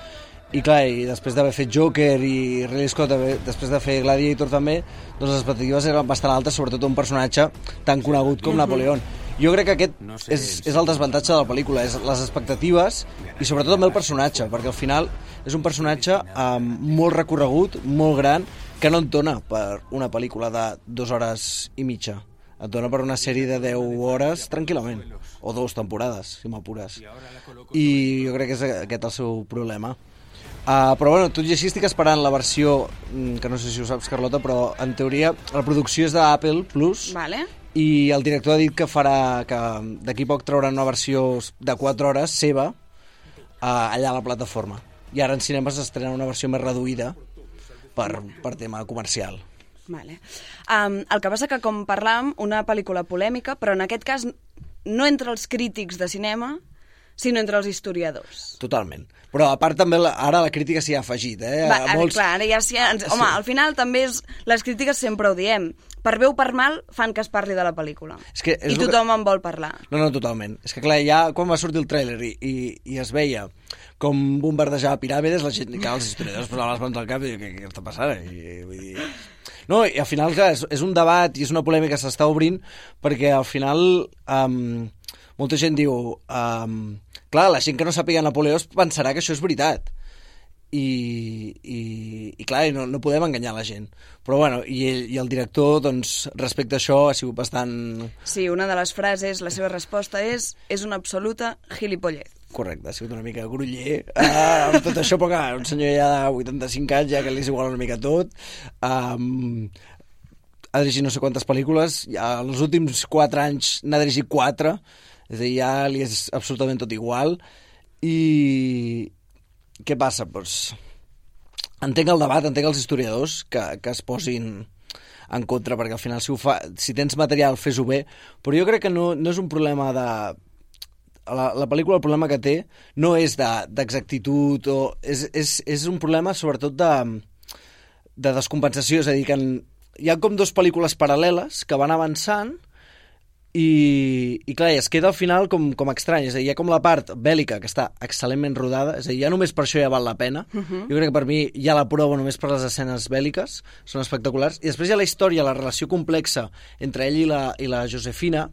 i clar, i després d'haver fet Joker i Ridley Scott després de fer Gladiator també, doncs les expectatives eren bastant altes, sobretot un personatge tan conegut com Napoleón. Jo crec que aquest és, és el desavantatge de la pel·lícula, és les expectatives i sobretot també el personatge, perquè al final és un personatge amb molt recorregut, molt gran, que no et dona per una pel·lícula de dues hores i mitja. Et dona per una sèrie de 10 hores tranquil·lament, o dues temporades, si m'apures. I jo crec que és aquest el seu problema. Uh, però bueno, tot i així estic esperant la versió, mm, que no sé si ho saps, Carlota, però en teoria la producció és d'Apple Plus Vale? I el director ha dit que farà que d'aquí poc trauran una versió de 4 hores seva uh, allà a la plataforma. I ara en cinemes estrena una versió més reduïda per, per tema comercial. Vale. Um, el que passa que, com parlàvem, una pel·lícula polèmica, però en aquest cas no entre els crítics de cinema, sinó entre els historiadors. Totalment. Però a part també la, ara la crítica s'hi ha afegit, eh? Va, ara, Molts... clar, ara ja sí, ens, home, al final també és, les crítiques sempre ho diem. Per bé o per mal fan que es parli de la pel·lícula. És que és I el que- tothom en vol parlar. No, no, totalment. És que clar, ja quan va sortir el tràiler i, i, i es veia com bombardejava piràmides, la gent, clar, els historiadors posaven les mans al cap i què, què està passant? I, vull dir... No, i al final, clar, és, és un debat i és una polèmica que s'està obrint perquè al final um, molta gent diu um, clar, la gent que no sàpiga Napoleó pensarà que això és veritat i, i, i clar, no, no podem enganyar la gent però bueno, i, ell, i el director doncs respecte a això ha sigut bastant Sí, una de les frases, la seva resposta és és una absoluta gilipollez. Correcte, ha sigut una mica gruller uh, amb tot això, però clar, un senyor ja de 85 anys, ja que li és igual una mica tot. Um, ha dirigit no sé quantes pel·lícules, ja els últims 4 anys n'ha dirigit 4, és a dir, ja li és absolutament tot igual. I què passa? Pues, entenc el debat, entenc els historiadors que, que es posin en contra, perquè al final si, ho fa, si tens material, fes-ho bé, però jo crec que no, no és un problema de, la, la pel·lícula el problema que té no és de- d'exactitud o és, és, és un problema sobretot de, de descompensació, és a dir, que en, hi ha com dues pel·lícules paral·leles que van avançant i, i clar, i es queda al final com, com estrany, és a dir, hi ha com la part bèl·lica que està excel·lentment rodada, és a dir, ja només per això ja val la pena, Mhm. jo crec que per mi ja la prova només per les escenes bèl·liques, són espectaculars, i després hi ha la història, la relació complexa entre ell i la, i la Josefina,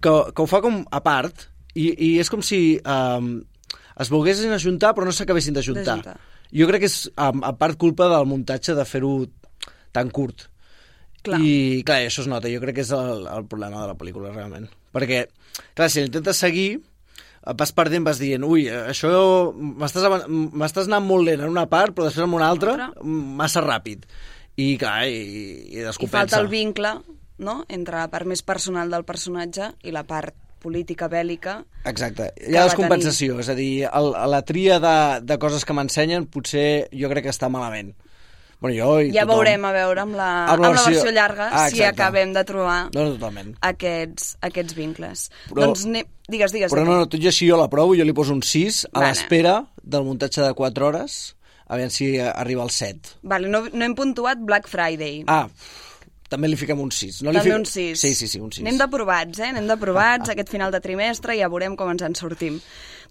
que, que ho fa com a part, i, i és com si um, es volguessin ajuntar però no s'acabessin. D'ajuntar. Jo crec que és a, a part culpa del muntatge de fer-ho tan curt. Clar. I clar, i això es nota, jo crec que és el, el problema de la pel·lícula realment. Perquè, clar, si l'intentes seguir, et vas perdent, vas dient, ui, això m'estàs anant molt lent en una part, però després en una altra, massa ràpid. I clar, i, i I descompensa. falta el vincle no? entre la part més personal del personatge i la part política bèl·lica. Exacte, hi ha descompensació, és a dir, el, la tria de, de coses que m'ensenyen potser jo crec que està malament. Bueno, jo i Ja tothom. veurem a veure amb la, Amb la amb la versió- versió llarga Ah, si acabem de trobar No, totalment. aquests, aquests vincles. Però- doncs ne... digues, digues. Però no, no, tot i així jo l'aprovo, jo li poso un 6 a l'espera del muntatge de 4 hores, a veure si arriba al 7. Vale, no, no hem puntuat Black Friday. Ah, també li fiquem un 6. No li També fic- un 6. Sí, sí, sí, un 6. Anem d'aprovats, eh? Anem d'aprovats aquest final de trimestre i ja veurem com ens en sortim.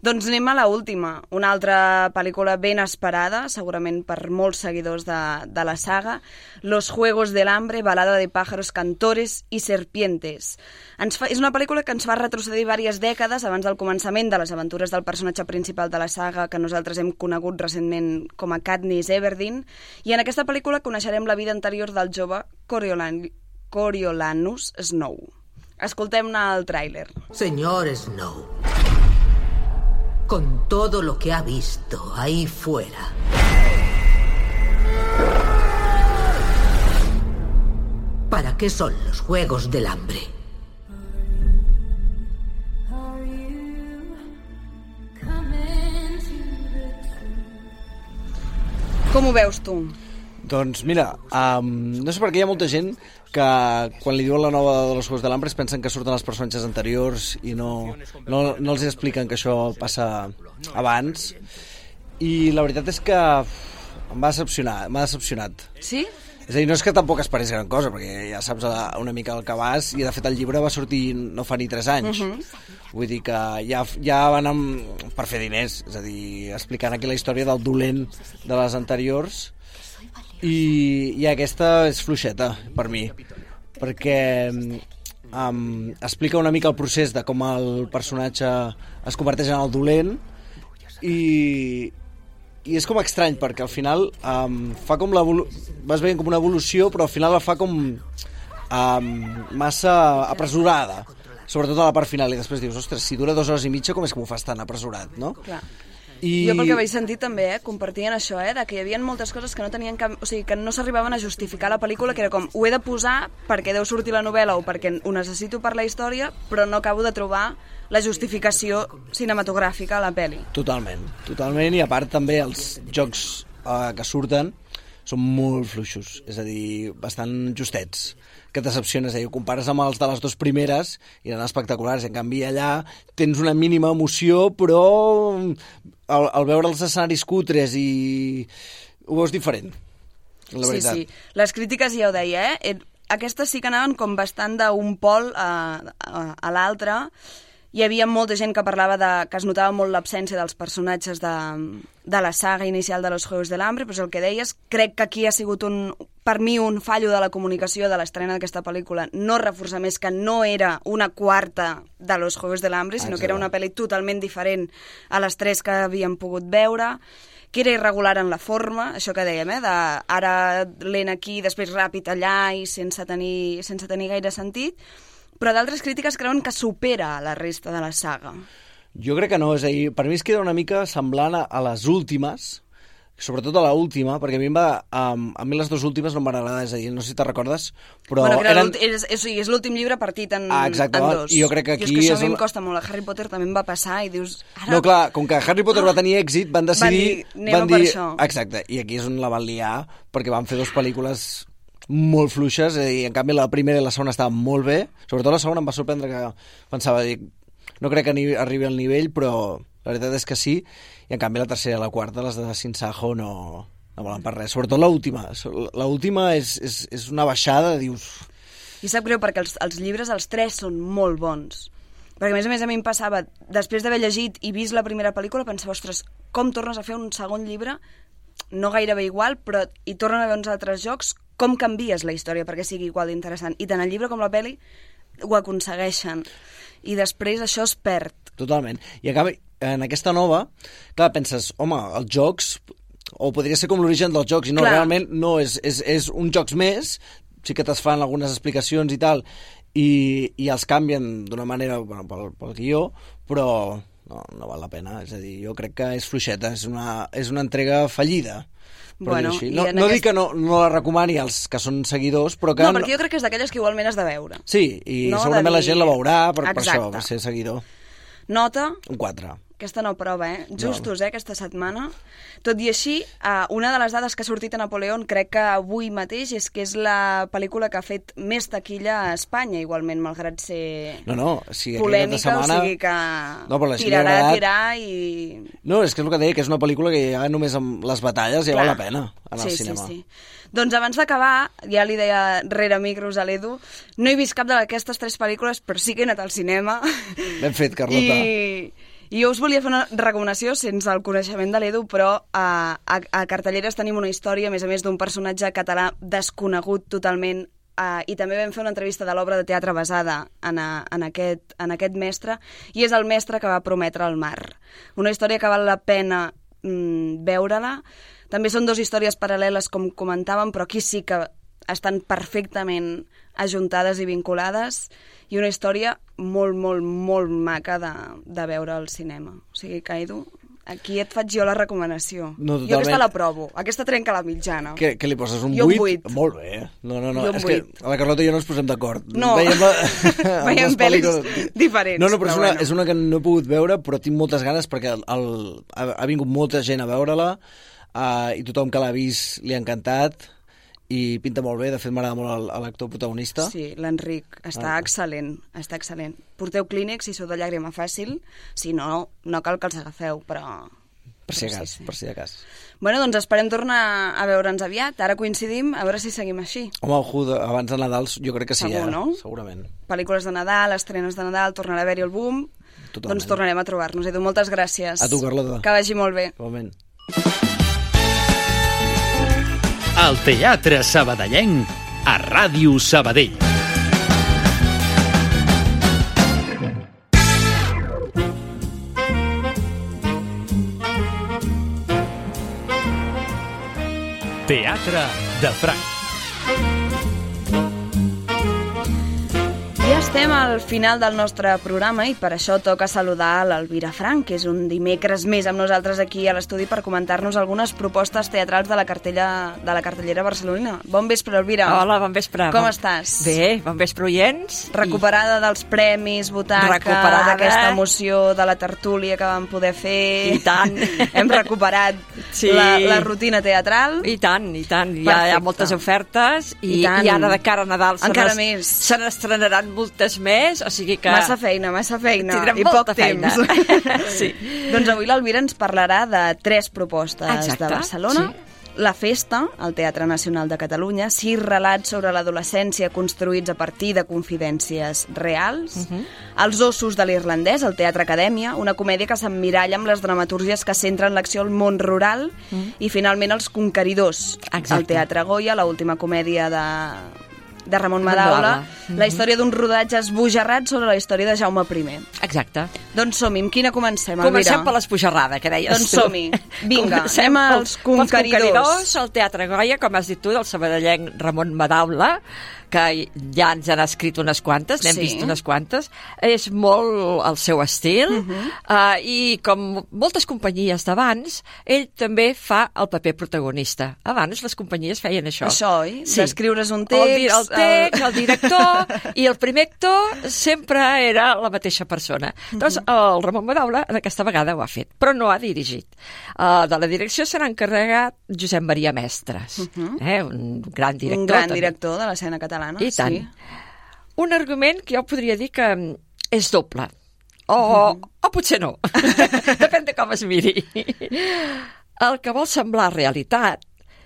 Doncs anem a la última, una altra pel·lícula ben esperada, segurament per molts seguidors de, de la saga, Los Juegos del Hambre, balada de pájaros, cantores i serpientes. Ens fa, és una pel·lícula que ens fa retrocedir diverses dècades abans del començament de les aventures del personatge principal de la saga que nosaltres hem conegut recentment com a Katniss Everdeen, i en aquesta pel·lícula coneixerem la vida anterior del jove Coriolan Coriolanus Snow. Escoltem-ne el tràiler. Señor Snow, con todo lo que ha visto ahí fuera, ¿para qué son los Juegos del Hambre? Com ho veus tu? Doncs mira, um, no sé per què hi ha molta gent que quan li diuen la nova de los Juegos de l'Hambre es pensen que surten els personatges anteriors i no, no, no els expliquen que això passa abans i la veritat és que em va decepcionar, m'ha decepcionat. Sí? És a dir, no és que tampoc esperis gran cosa, perquè ja saps eh, una mica el que vas, i de fet el llibre va sortir no fa ni 3 anys. Mhm. Vull dir que ja, ja van amb, per fer diners, és a dir, explicant aquí la història del dolent de les anteriors, i, i aquesta és fluixeta, per mi, perquè um, explica una mica el procés de com el personatge es converteix en el dolent, i, i és com estrany perquè al final um, fa com vas veient com una evolució però al final la fa com um, massa apresurada sobretot a la part final i després dius, ostres, si dura dues hores i mitja com és que m'ho fas tan apresurat, no? Clar. I... Jo pel que vaig sentir també, eh, compartien això, eh, de que hi havia moltes coses que no tenien cap... O sigui, que no s'arribaven a justificar la pel·lícula, que era com, ho he de posar perquè deu sortir la novel·la o perquè ho necessito per la història, però no acabo de trobar la justificació cinematogràfica a la pel·li. Totalment, totalment, i a part també els jocs eh, que surten són molt fluixos, és a dir, bastant justets que et decepciones, dir, ho compares amb els de les dues primeres i eren espectaculars, en canvi allà tens una mínima emoció, però al, al veure els escenaris cutres i ho veus diferent, la veritat. Sí, sí. Les crítiques ja ho deia, eh? Eh, Aquestes sí que anaven com bastant d'un pol a, a, a l'altre. Hi havia molta gent que parlava de que es notava molt l'absència dels personatges de, de la saga inicial de los Juegos del Hambre, però és el que deies, crec que aquí ha sigut un, per mi un fallo de la comunicació de l'estrena d'aquesta pel·lícula, no reforçar més que no era una quarta de los Juegos del Hambre, sinó que era una pel·li totalment diferent a les tres que havíem pogut veure que era irregular en la forma, això que dèiem, eh? de ara lent aquí, després ràpid allà i sense tenir, sense tenir gaire sentit, però d'altres crítiques creuen que supera la resta de la saga. Jo crec que no, és a dir, per mi es queda una mica semblant a, a les últimes, sobretot a la última, perquè a mi, em va, um, a mi les dues últimes no em van agradar, és a dir, no sé si te recordes, però bueno, eren... és, és, és l'últim llibre partit en, Ah, exacte, en dos. i jo crec que I aquí és que això és a mi un- em costa molt. A Harry Potter també em va passar i dius... Ara... No, clar, com que Harry Potter va tenir èxit, van decidir... dir, anem van per dir, això. Exacte, i aquí és on la van liar, perquè van fer dues pel·lícules molt fluixes, i en canvi la primera i la segona estaven molt bé, sobretot la segona em va sorprendre que pensava, dic, no crec que ni arribi al nivell, però la veritat és que sí, i en canvi la tercera i la quarta, les de Sin Sajo, no, no volen per res, sobretot l'última, l'última és, és, és una baixada, dius... I sap greu perquè els, els llibres, els tres, són molt bons. Perquè, a més a més, a mi em passava, després d'haver llegit i vist la primera pel·lícula, pensava, ostres, com tornes a fer un segon llibre? No gairebé igual, però hi tornen a haver uns altres jocs, com canvies la història perquè sigui igual d'interessant? I tant el llibre com la pel·li ho aconsegueixen. I després això es perd. Totalment. I a canvi, en aquesta nova, clar, penses, home, els jocs, o podria ser com l'origen dels jocs, i no, Clar. realment no, és, és, és un jocs més, sí que te'ls fan algunes explicacions i tal, i, i els canvien d'una manera bueno, pel, pel guió, però no, no val la pena, és a dir, jo crec que és fluixeta, és una, és una entrega fallida. Bueno, així. no, no aquest- dic que no, no la recomani als que són seguidors, però que... No, perquè jo crec que és d'aquelles que igualment has de veure. Sí, i No, segurament de la dir- gent la veurà per, per això, per ser seguidor. Nota, Un 4. Aquesta no prova, eh? Justos, eh, aquesta setmana. Tot i així, uh, una de les dades que ha sortit a Napoleón, crec que avui mateix, és que és la pel·lícula que ha fet més taquilla a Espanya, igualment, malgrat ser No, no, sí, polèmica, setmana... o sigui que No, però tirarà, agradat. tirar i... No, és que és el que deia, que és una pel·lícula que ja només amb les batalles ja Clar. val la pena anar sí, al cinema. Sí, sí. Doncs abans d'acabar, ja li deia rere micros a l'Edu, no he vist cap d'aquestes tres pel·lícules, però sí que he anat al cinema. Ben fet, Carlota. I jo us volia fer una recomanació sense el coneixement de l'Edu, però a, a, a Cartelleres tenim una història, a més a més, d'un personatge català desconegut totalment Uh, I també vam fer una entrevista de l'obra de teatre basada en, a, en, aquest, en aquest mestre, i és el mestre que va prometre el mar. Una història que val la pena mm, veure-la. També són dues històries paral·leles, com comentàvem, però aquí sí que estan perfectament ajuntades i vinculades, i una història molt, molt, molt maca de, de veure al cinema. O sigui que, Edu, aquí et faig jo la recomanació. No, jo aquesta totalment. la provo. Aquesta trenca la mitjana. Què, què li poses, un Jo un 8? vuit. Molt bé. No, no, no. Jo és que vuit. a la Carlota i jo no ens posem d'acord. No. Veiem, la- Veiem pel·lis diferents, No, no, però, però és, una, bueno. és una que no he pogut veure, però tinc moltes ganes perquè el, ha, ha vingut molta gent a veure-la uh, i tothom que l'ha vist li ha encantat i pinta molt bé, de fet m'agrada molt l'actor protagonista. Sí, l'Enric està Ah. excel·lent, està excel·lent. Porteu clínex si sou de llàgrima fàcil, si no, no cal que els agafeu, però... Per si de cas, per si de cas. Bueno, doncs esperem tornar a veure'ns aviat. Ara coincidim, a veure si seguim així. Home, ojo, abans de Nadal jo crec que sí, Segur, eh? no? Segurament. Pel·lícules de Nadal, estrenes de Nadal, tornarà a haver-hi el boom. Totalment. Doncs tornarem a trobar-nos. Edu, moltes gràcies. A tu, Carlota. Que vagi molt bé. Igualment. El Teatre Sabadellenc a Ràdio Sabadell. Teatre de Franc. Estem al final del nostre programa i per això toca saludar l'Elvira Frank, que és un dimecres més amb nosaltres aquí a l'estudi per comentar-nos algunes propostes teatrals de la, cartella, de la cartellera barcelonina. Bon vespre, Elvira. Hola, bon vespre. Com Bon- estàs? Bé, bon vespre, oients. Recuperada dels premis, butaca, d'aquesta emoció de la tertúlia que vam poder fer. I tant. Hem recuperat Sí. la, la rutina teatral. I tant, i tant. Hi ha, hi ha Perfecte. moltes ofertes i, I tant. i ara de cara a Nadal se Encara més. se n'estrenaran moltes més, o sigui que... Massa feina, massa feina. Tindrem I poc molta feina. temps. Sí. Doncs avui l'Elvira ens parlarà de tres propostes Exacte, de Barcelona. sí. La Festa, al Teatre Nacional de Catalunya, sis relats sobre l'adolescència construïts a partir de confidències reals. Mhm. Els ossos de l'irlandès, al Teatre Acadèmia, una comèdia que s'emmiralla amb les dramatúrgies que centren l'acció al món rural. Mhm. I finalment Els conqueridors, Exacte. al Teatre Goya, l'última última comèdia de de Ramon Madaula, Madaula. la història d'un rodatge esbojarrat sobre la història de Jaume I. Exacte. Doncs som-hi, amb quina comencem, Elvira? Comencem per l'espujarrada, que deies Doncs tu. som-hi. Vinga, Comencem als conqueridors. Pels conqueridors, al Teatre Goya, com has dit tu, del sabadellenc Ramon Madaula, que ja ens han escrit unes quantes, n'hem Sí. vist unes quantes. És molt el seu estil, uh Mhm. -huh. uh, i com moltes companyies d'abans, ell també fa el paper protagonista. Abans les companyies feien això. Això, oi? D'escriure's un text, El, el text, el, el- director, i el primer actor sempre era la mateixa persona. Doncs el Ramon Madaula aquesta vegada ho ha fet, però no ha dirigit. Uh, de la direcció se n'ha encarregat Josep Maria Mestres, uh -huh. eh, un gran director. un gran també. director de l'escena catalana. I tant. Sí. Un argument que jo podria dir que mm, és doble. O, o potser no. Depèn de com es miri. El que vol semblar realitat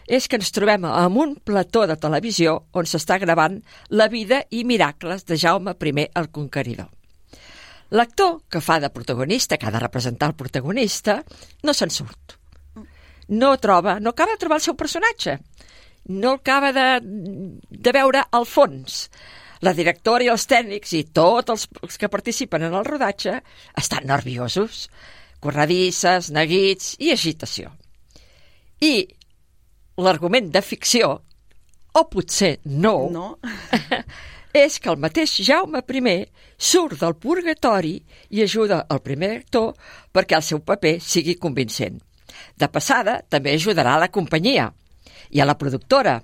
és que ens trobem amb un plató de televisió on s'està gravant la vida i miracles de Jaume I el Conqueridor. L'actor que fa de protagonista, que ha de representar el protagonista, no se'n surt. No troba, no acaba de trobar el seu personatge. No acaba de, de veure el fons. La directora i els tècnics i tots els, els que participen en el rodatge estan nerviosos, corredisses, neguits i agitació. I l'argument de ficció, o potser no, No. és que el mateix Jaume I surt del purgatori i ajuda el primer actor perquè el seu paper sigui convincent. De passada, també ajudarà a la companyia i a la productora,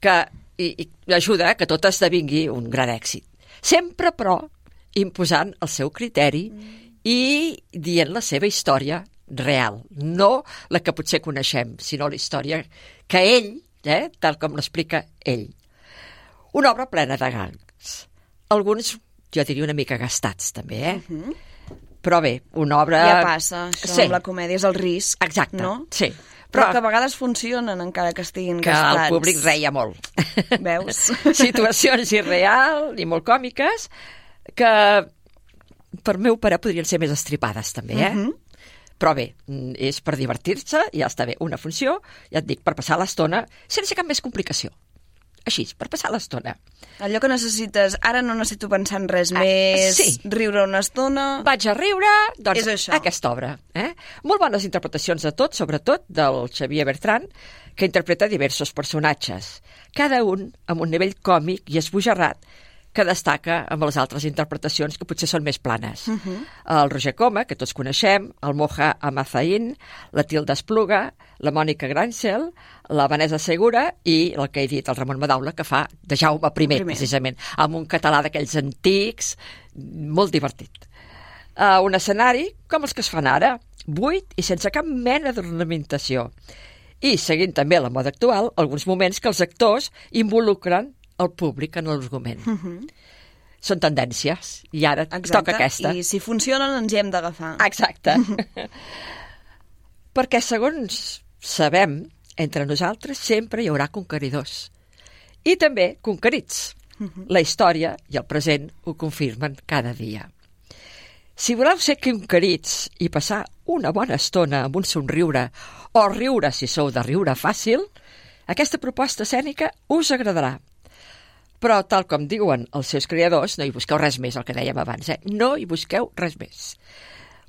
que i, i ajuda que tot esdevingui un gran èxit. Sempre, però, imposant el seu criteri i dient la seva història real, no la que potser coneixem, sinó la història que ell, eh, tal com l'explica ell. Una obra plena de gangs. Alguns, jo diria, una mica gastats, també, eh? Uh -huh. Però bé, una obra... Ja passa, això sí. amb la comèdia és el risc, Exacte, no? sí. Però, Però que a vegades funcionen encara que estiguin que gastats. el públic reia molt. Veus? Situacions irreals i molt còmiques que per meu pare podrien ser més estripades també, eh? Mhm. Però bé, mm, és per divertir-se, ja està bé, una funció, ja et dic, per passar l'estona sense cap més complicació. Així, per passar l'estona. Allò que necessites, ara no necessito pensar en res més, sí. riure una estona... Vaig a riure, doncs És això. aquesta obra. Eh? Molt bones interpretacions de tot, sobretot del Xavier Bertran, que interpreta diversos personatges, cada un amb un nivell còmic i esbojarrat que destaca amb les altres interpretacions que potser són més planes. Uh -huh. El Roger Coma, que tots coneixem, el Moja Amazain, la Tilda Espluga, la Mònica Grancel, la Vanessa Segura i el que he dit, el Ramon Madaula, que fa de Jaume I, Primer. precisament, amb un català d'aquells antics, molt divertit. Uh, un escenari com els que es fan ara, buit i sense cap mena d'ornamentació. I, seguint també la moda actual, alguns moments que els actors involucren el públic en l'argument. Uh -huh. Són tendències, i ara Exacte, toca aquesta. i si funcionen ens hi hem d'agafar. Exacte. Perquè, segons sabem, entre nosaltres sempre hi haurà conqueridors. I també conquerits. La història i el present ho confirmen cada dia. Si voleu ser conquerits i passar una bona estona amb un somriure o riure si sou de riure fàcil, aquesta proposta escènica us agradarà. Però, tal com diuen els seus creadors, no hi busqueu res més, el que dèiem abans, eh? No hi busqueu res més.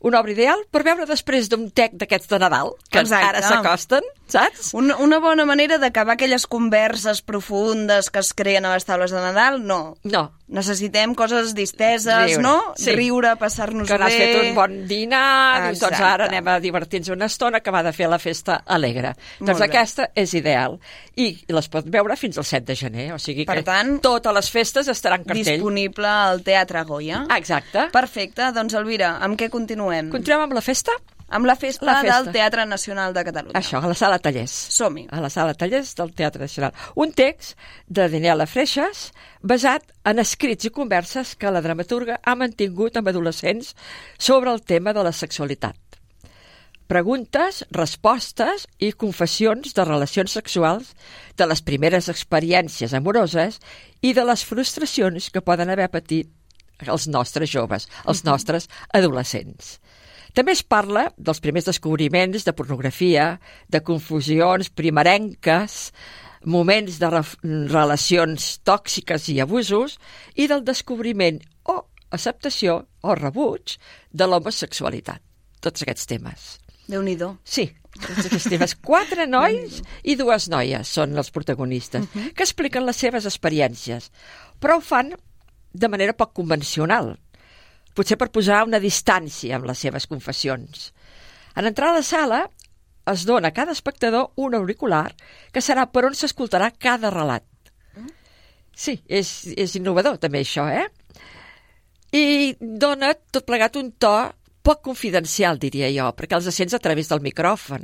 Una obra ideal per veure després d'un tec d'aquests de Nadal, que Exacte. ara s'acosten, saps? Una, una bona manera d'acabar aquelles converses profundes que es creen a les taules de Nadal, no. No. Necessitem coses disteses, Riure, no? sí. Riure, passar-nos que n'has bé... fet un bon dinar, dius, doncs ara anem a divertir-nos una estona que va de fer la festa alegre. Molt doncs bé. aquesta és ideal. I les pot veure fins al 7 de gener, o sigui Per que tant, totes les festes estaran cartell. Disponible al Teatre Goya. Exacte. Perfecte, doncs Elvira, amb què continuem? Continuem amb la festa? Amb la festa, La festa. del Teatre Nacional de Catalunya. Això, a la sala Tallers. Som-hi. A la sala Tallers del Teatre Nacional. Un text de Daniela Freixas basat en escrits i converses que la dramaturga ha mantingut amb adolescents sobre el tema de la sexualitat. Preguntes, respostes i confessions de relacions sexuals, de les primeres experiències amoroses i de les frustracions que poden haver patit els nostres joves, els nostres adolescents. També es parla dels primers descobriments de pornografia, de confusions primerenques, moments de re relacions tòxiques i abusos i del descobriment o acceptació o rebuig de l'homosexualitat. Tots aquests temes. Déu-n'hi-do. Sí, tots aquests temes. Quatre nois i dues noies són els protagonistes, uh -huh. que expliquen les seves experiències, però ho fan de manera poc convencional, potser per posar una distància amb les seves confessions. En entrar a la sala es dona a cada espectador un auricular que serà per on s'escoltarà cada relat. Sí, és, és innovador també això, eh? I dona tot plegat un to poc confidencial, diria jo, perquè els sents a través del micròfon.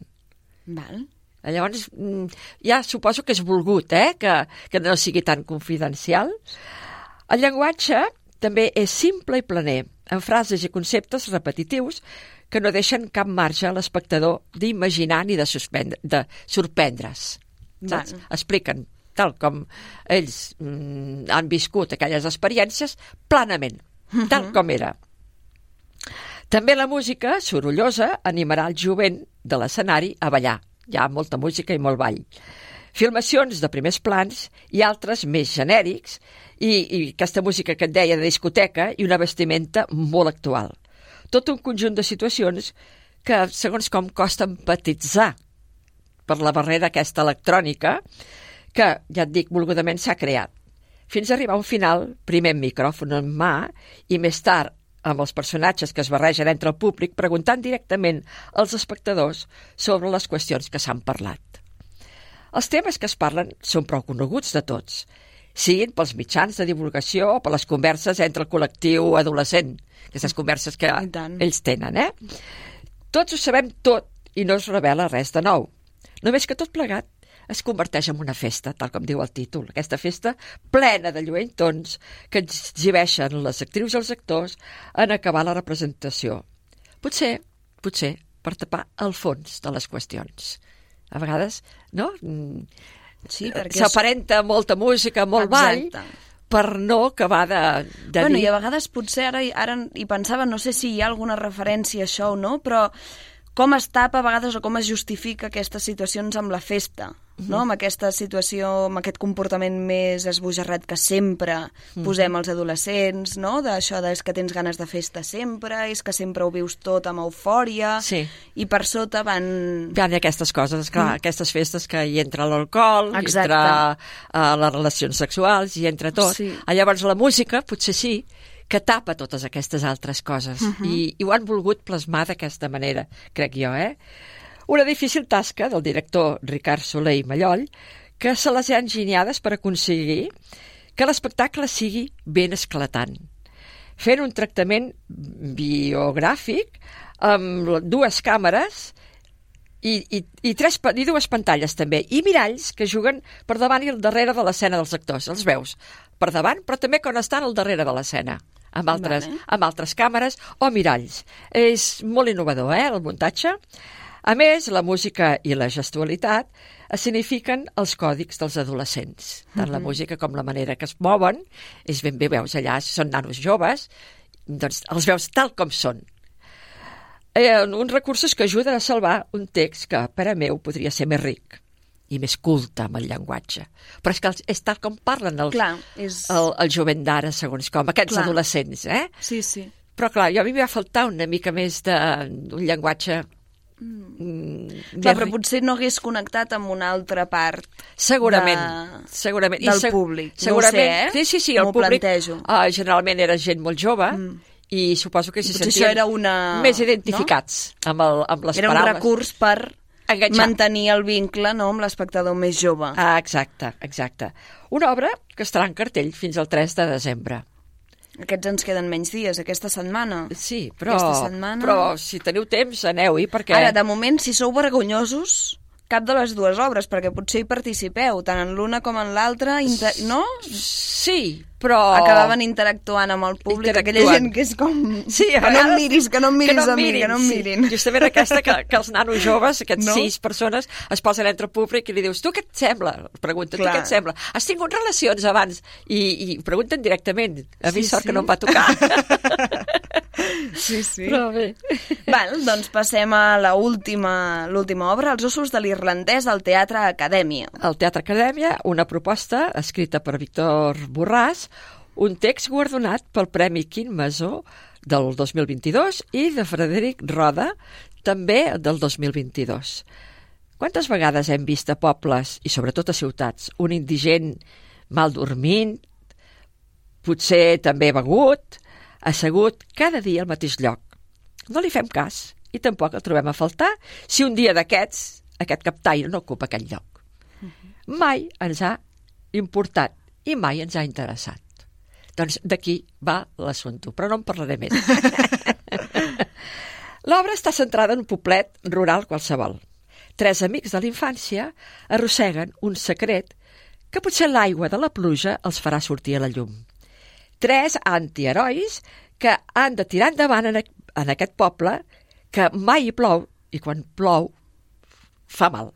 Val. Llavors, mm, ja suposo que és volgut, eh?, que, que no sigui tan confidencial. El llenguatge també és simple i planer, amb frases i conceptes repetitius que no deixen cap marge a l'espectador d'imaginar ni de, suspendre, de sorprendre's. Saps? Val. Expliquen tal com ells mm, han viscut aquelles experiències planament, tal com era. També la música, sorollosa, animarà el jovent de l'escenari a ballar. Hi ha molta música i molt ball. Filmacions de primers plans i altres més genèrics i, i aquesta música que et deia de discoteca i una vestimenta molt actual. Tot un conjunt de situacions que, segons com, costa empatitzar per la barrera aquesta electrònica que, ja et dic, volgudament s'ha creat. Fins a arribar a un final, primer amb micròfon en mà i més tard amb els personatges que es barregen entre el públic preguntant directament als espectadors sobre les qüestions que s'han parlat. Els temes que es parlen són prou coneguts de tots siguin pels mitjans de divulgació o per les converses entre el col·lectiu adolescent, aquestes converses que ells tenen, eh? Tots ho sabem tot i no es revela res de nou. Només que tot plegat es converteix en una festa, tal com diu el títol. Aquesta festa plena de lluentons que exhibeixen les actrius i els actors en acabar la representació. Potser, potser, per tapar el fons de les qüestions. A vegades, no? Sí, perquè... S'aparenta molta música, molt Exacte. ball, per no acabar de, de bueno, dir... i a vegades potser ara, ara hi pensava, no sé si hi ha alguna referència a això o no, però com es tapa a vegades o com es justifica aquestes situacions amb la festa, no? amb aquesta situació, amb aquest comportament més esbojarrat que sempre posem als adolescents, no? d'això de és que tens ganes de festa sempre, és que sempre ho vius tot amb eufòria, Sí. i per sota van... Ha aquestes coses, clar, Mm. aquestes festes que hi entra l'alcohol, hi entra uh, les relacions sexuals, hi entra tot. Sí. Ah, Llavors la música, potser sí, que tapa totes aquestes altres coses. Mhm. I, I ho han volgut plasmar d'aquesta manera, crec jo, eh? Una difícil tasca del director Ricard Soler i Mallol, que se les ha enginyades per aconseguir que l'espectacle sigui ben esclatant fent un tractament biogràfic amb dues càmeres i, i, i, tres, i dues pantalles també, i miralls que juguen per davant i al darrere de l'escena dels actors. Els veus per davant, però també quan estan al darrere de l'escena amb altres, Vale. amb altres càmeres o miralls. És molt innovador, eh, el muntatge. A més, la música i la gestualitat signifiquen els còdics dels adolescents. Tant la Mhm. música com la manera que es mouen, és ben bé, veus allà, són nanos joves, doncs els veus tal com són. Eh, uns recursos que ajuden a salvar un text que, per a meu, podria ser més ric i més culte amb el llenguatge. Però és que els- és tal com parlen els, Clar, és... el, el jovent d'ara, segons com, aquests Clar. adolescents, eh? Sí, sí. Però, clar, jo a mi m'hi va faltar una mica més d'un llenguatge... Mm. Clar, però potser no hagués connectat amb una altra part Segurament, de... segurament. I del seg- públic. Segurament, no sé, eh? sí, sí, sí, el públic plantejo. uh, generalment era gent molt jove i suposo que s'hi sentien això era una... més identificats amb, el, amb les Era un paraules. recurs per Enganxar. mantenir el vincle no, amb l'espectador més jove. Ah, exacte, exacte. Una obra que estarà en cartell fins al 3 de desembre. Aquests ens queden menys dies, aquesta setmana. Sí, però, Aquesta setmana... però si teniu temps, aneu-hi, perquè... Ara, de moment, si sou vergonyosos, cap de les dues obres, perquè potser hi participeu, tant en l'una com en l'altra, inter... no? Sí, però... Acabaven interactuant amb el públic, aquella gent que és com... Sí, a que no em miris, que no em miris a mi, que no em sí. mirin. Justament aquesta que, que els nanos joves, aquests No? no? sis persones, es posen entre el públic i li dius, tu què et sembla? Pregunta, tu Clar. què et sembla? Has tingut relacions abans? I, i pregunten directament. A mi Sí, sort sí. que no em va tocar. Sí, sí. Però bé. Val, doncs passem a la última, l'última obra, Els ossos de l'irlandès al Teatre Acadèmia. El Teatre Acadèmia, una proposta escrita per Víctor Borràs, un text guardonat pel Premi Quim Masó del 2022 i de Frederic Roda, també del 2022. Quantes vegades hem vist a pobles, i sobretot a ciutats, un indigent mal dormint, potser també begut, assegut cada dia al mateix lloc. No li fem cas i tampoc el trobem a faltar si un dia d'aquests aquest captaire no ocupa aquell lloc. Mai ens ha importat i mai ens ha interessat. Doncs d'aquí va l'assumpte, però no en parlaré més. L'obra està centrada en un poblet rural qualsevol. Tres amics de la infància arrosseguen un secret que potser l'aigua de la pluja els farà sortir a la llum. Tres antiherois que han de tirar endavant en, en aquest poble que mai hi plou i quan plou fa mal.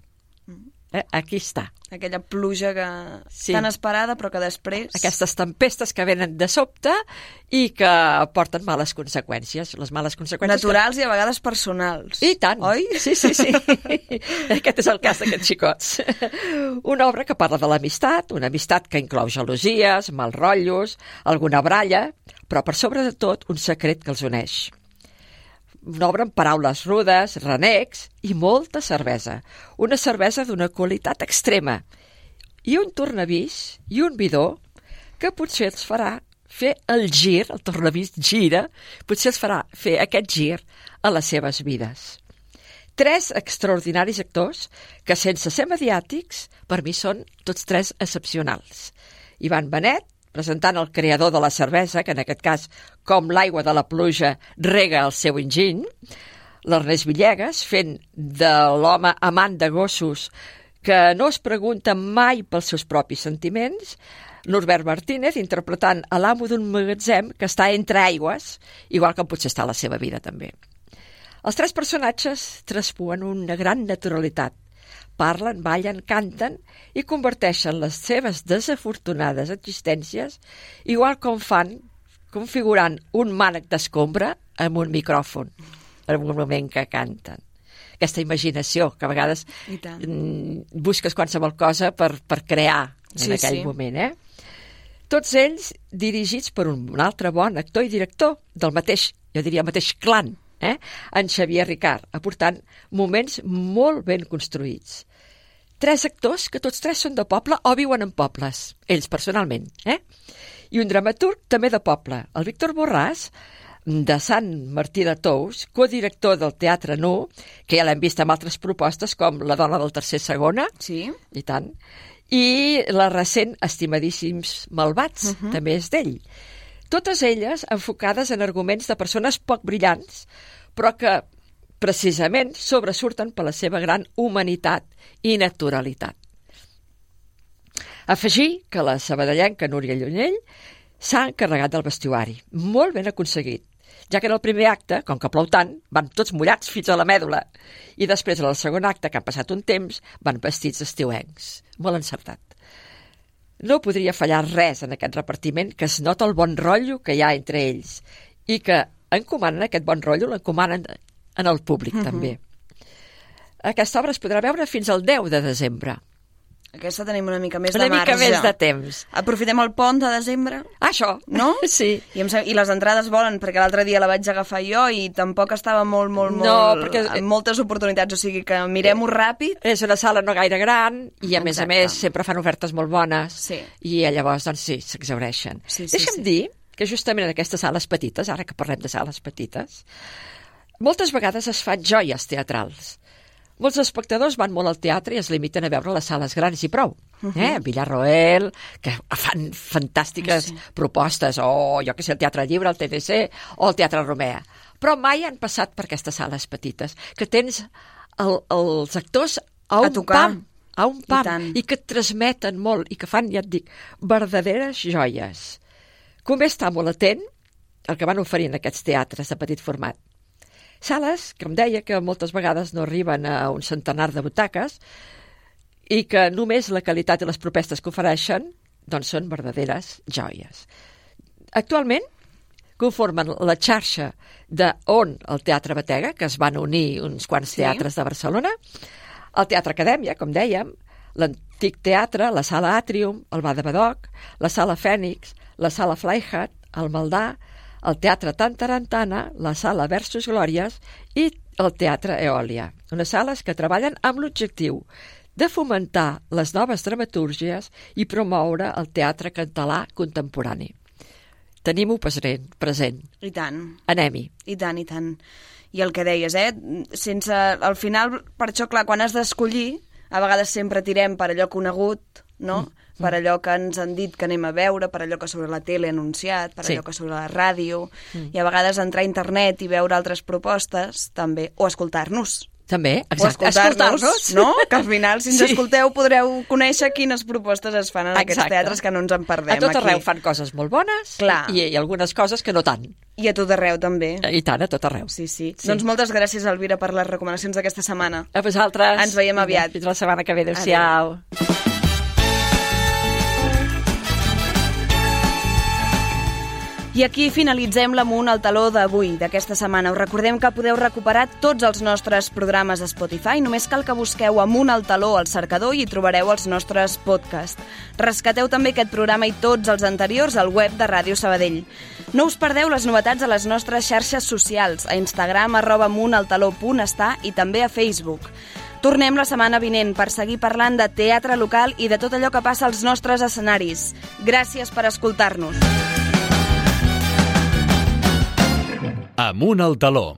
Eh? Aquí està. Aquella pluja que... Sí. tan esperada, però que després... Aquestes tempestes que venen de sobte i que porten males conseqüències. Les males conseqüències... Naturals i a vegades personals. I tant. Oi? Sí, sí, sí. Aquest és el cas d'aquests xicots. Una obra que parla de l'amistat, una amistat que inclou gelosies, mal rotllos, alguna bralla, però per sobre de tot un secret que els uneix. Amb paraules rudes, renecs i molta cervesa. Una cervesa d'una qualitat extrema. I un tornavís i un bidó que potser els farà fer el gir, el tornavís gira, potser els farà fer aquest gir a les seves vides. Tres extraordinaris actors que, sense ser mediàtics, per mi són tots tres excepcionals. Ivan Benet, presentant el creador de la cervesa, que en aquest cas, com l'aigua de la pluja, rega el seu enginy, l'Ernest Villegas, fent de l'home amant de gossos que no es pregunta mai pels seus propis sentiments, Norbert Martínez interpretant a l'amo d'un magatzem que està entre aigües, igual que potser està la seva vida també. Els tres personatges traspuen una gran naturalitat. Parlen, ballen, canten i converteixen les seves desafortunades existències igual com fan configurant un mànec d'escombra amb un micròfon en un moment que canten. Aquesta imaginació que a vegades mm, busques qualsevol cosa per, per crear en Sí, aquell sí. moment, eh? Tots ells dirigits per un altre bon actor i director del mateix, jo diria, mateix clan, eh? en Xavier Ricard, aportant moments molt ben construïts. Tres actors que tots tres són de poble o viuen en pobles, ells personalment, eh? I un dramaturg també de poble, el Víctor Borràs, de Sant Martí de Tous, codirector del Teatre Nu, que ja l'hem vist amb altres propostes com La dona del tercer segona, sí. i tant, i la recent Estimadíssims Malvats, uh -huh. també és d'ell. Totes elles enfocades en arguments de persones poc brillants, però que precisament sobresurten per la seva gran humanitat i naturalitat. Afegir que la sabadellenca Núria Llunyell s'ha encarregat del vestuari, molt ben aconseguit, ja que en el primer acte, com que plou tant, van tots mullats fins a la mèdula, i després en el segon acte, que han passat un temps, van vestits estiuencs. Molt encertat. No podria fallar res en aquest repartiment que es nota el bon rotllo que hi ha entre ells i que encomanen aquest bon rotllo, l'encomanen en el públic Mhm. també. Aquesta obra es podrà veure fins al 10 de desembre. Aquesta tenim una mica més Una de marge. mica més de temps. Aprofitem el pont de desembre. Això. No? Sí. I, em, I les entrades volen, perquè l'altre dia la vaig agafar jo i tampoc estava molt, molt, molt... No, perquè- amb moltes oportunitats, o sigui que mirem-ho ràpid. És una sala no gaire gran i, a més a Exacte. més, sempre fan ofertes molt bones Sí. i eh, llavors, doncs sí, s'exhaureixen. Sí, sí, Deixa'm sí. dir que justament en aquestes sales petites, ara que parlem de sales petites, moltes vegades es fan joies teatrals. Molts espectadors van molt al teatre i es limiten a veure les sales grans i prou. Mhm. eh? Villarroel, que fan fantàstiques sí. propostes, o jo que sé, el Teatre Llibre, el TDC, o el Teatre Romea. Però mai han passat per aquestes sales petites, que tens el, els actors a, A un tocar. pam, a un I pam, tant. i que et transmeten molt, i que fan, ja et dic, verdaderes joies. Convé estar molt atent al que van oferint aquests teatres de petit format. Sales, com deia, que moltes vegades no arriben a un centenar de butaques i que només la qualitat i les propostes que ofereixen doncs són verdaderes joies. Actualment conformen la xarxa de on el Teatre Batega, que es van unir uns quants Sí. teatres de Barcelona, el Teatre Acadèmia, com dèiem, l'Antic Teatre, la Sala Atrium, el Bada Badoc, la Sala Fènix, la Sala Flyhat, el Maldà, el Teatre Tantarantana, la Sala Versus Glòries i el Teatre Eòlia. Unes sales que treballen amb l'objectiu de fomentar les noves dramatúrgies i promoure el teatre català contemporani. Tenim-ho present, present. I tant. Anem-hi. I tant, i tant. I el que deies, eh? Sense... Al final, per això, clar, quan has d'escollir, a vegades sempre tirem per allò conegut, no? Mm. Per allò que ens han dit que anem a veure, per allò que sobre la tele ha anunciat, per Sí. allò que sobre la ràdio, Mm. i a vegades entrar a internet i veure altres propostes, també, o escoltar-nos. També, O exacte. escoltar-nos, no? Que al final, si ens Sí. escolteu, podreu conèixer quines propostes es fan en aquests Exacte. teatres que no ens en perdem A tot arreu aquí. fan coses molt bones Clar. I, i algunes coses que no tant. I a tot arreu, també. I tant, a tot arreu. Sí, sí. sí. Doncs moltes gràcies, Elvira, per les recomanacions d'aquesta setmana. A vosaltres. Ens veiem aviat. Fins la setmana que ve. Adéu-siau. I aquí finalitzem l'Amunt al taló d'avui, d'aquesta setmana. Us recordem que podeu recuperar tots els nostres programes a Spotify. Només cal que busqueu Amunt al taló al cercador i trobareu els nostres podcasts. Rescateu també aquest programa i tots els anteriors al web de Ràdio Sabadell. No us perdeu les novetats a les nostres xarxes socials, a Instagram, arroba amuntaltaló.està i també a Facebook. Tornem la setmana vinent per seguir parlant de teatre local i de tot allò que passa als nostres escenaris. Gràcies per escoltar-nos. Amunt al taló.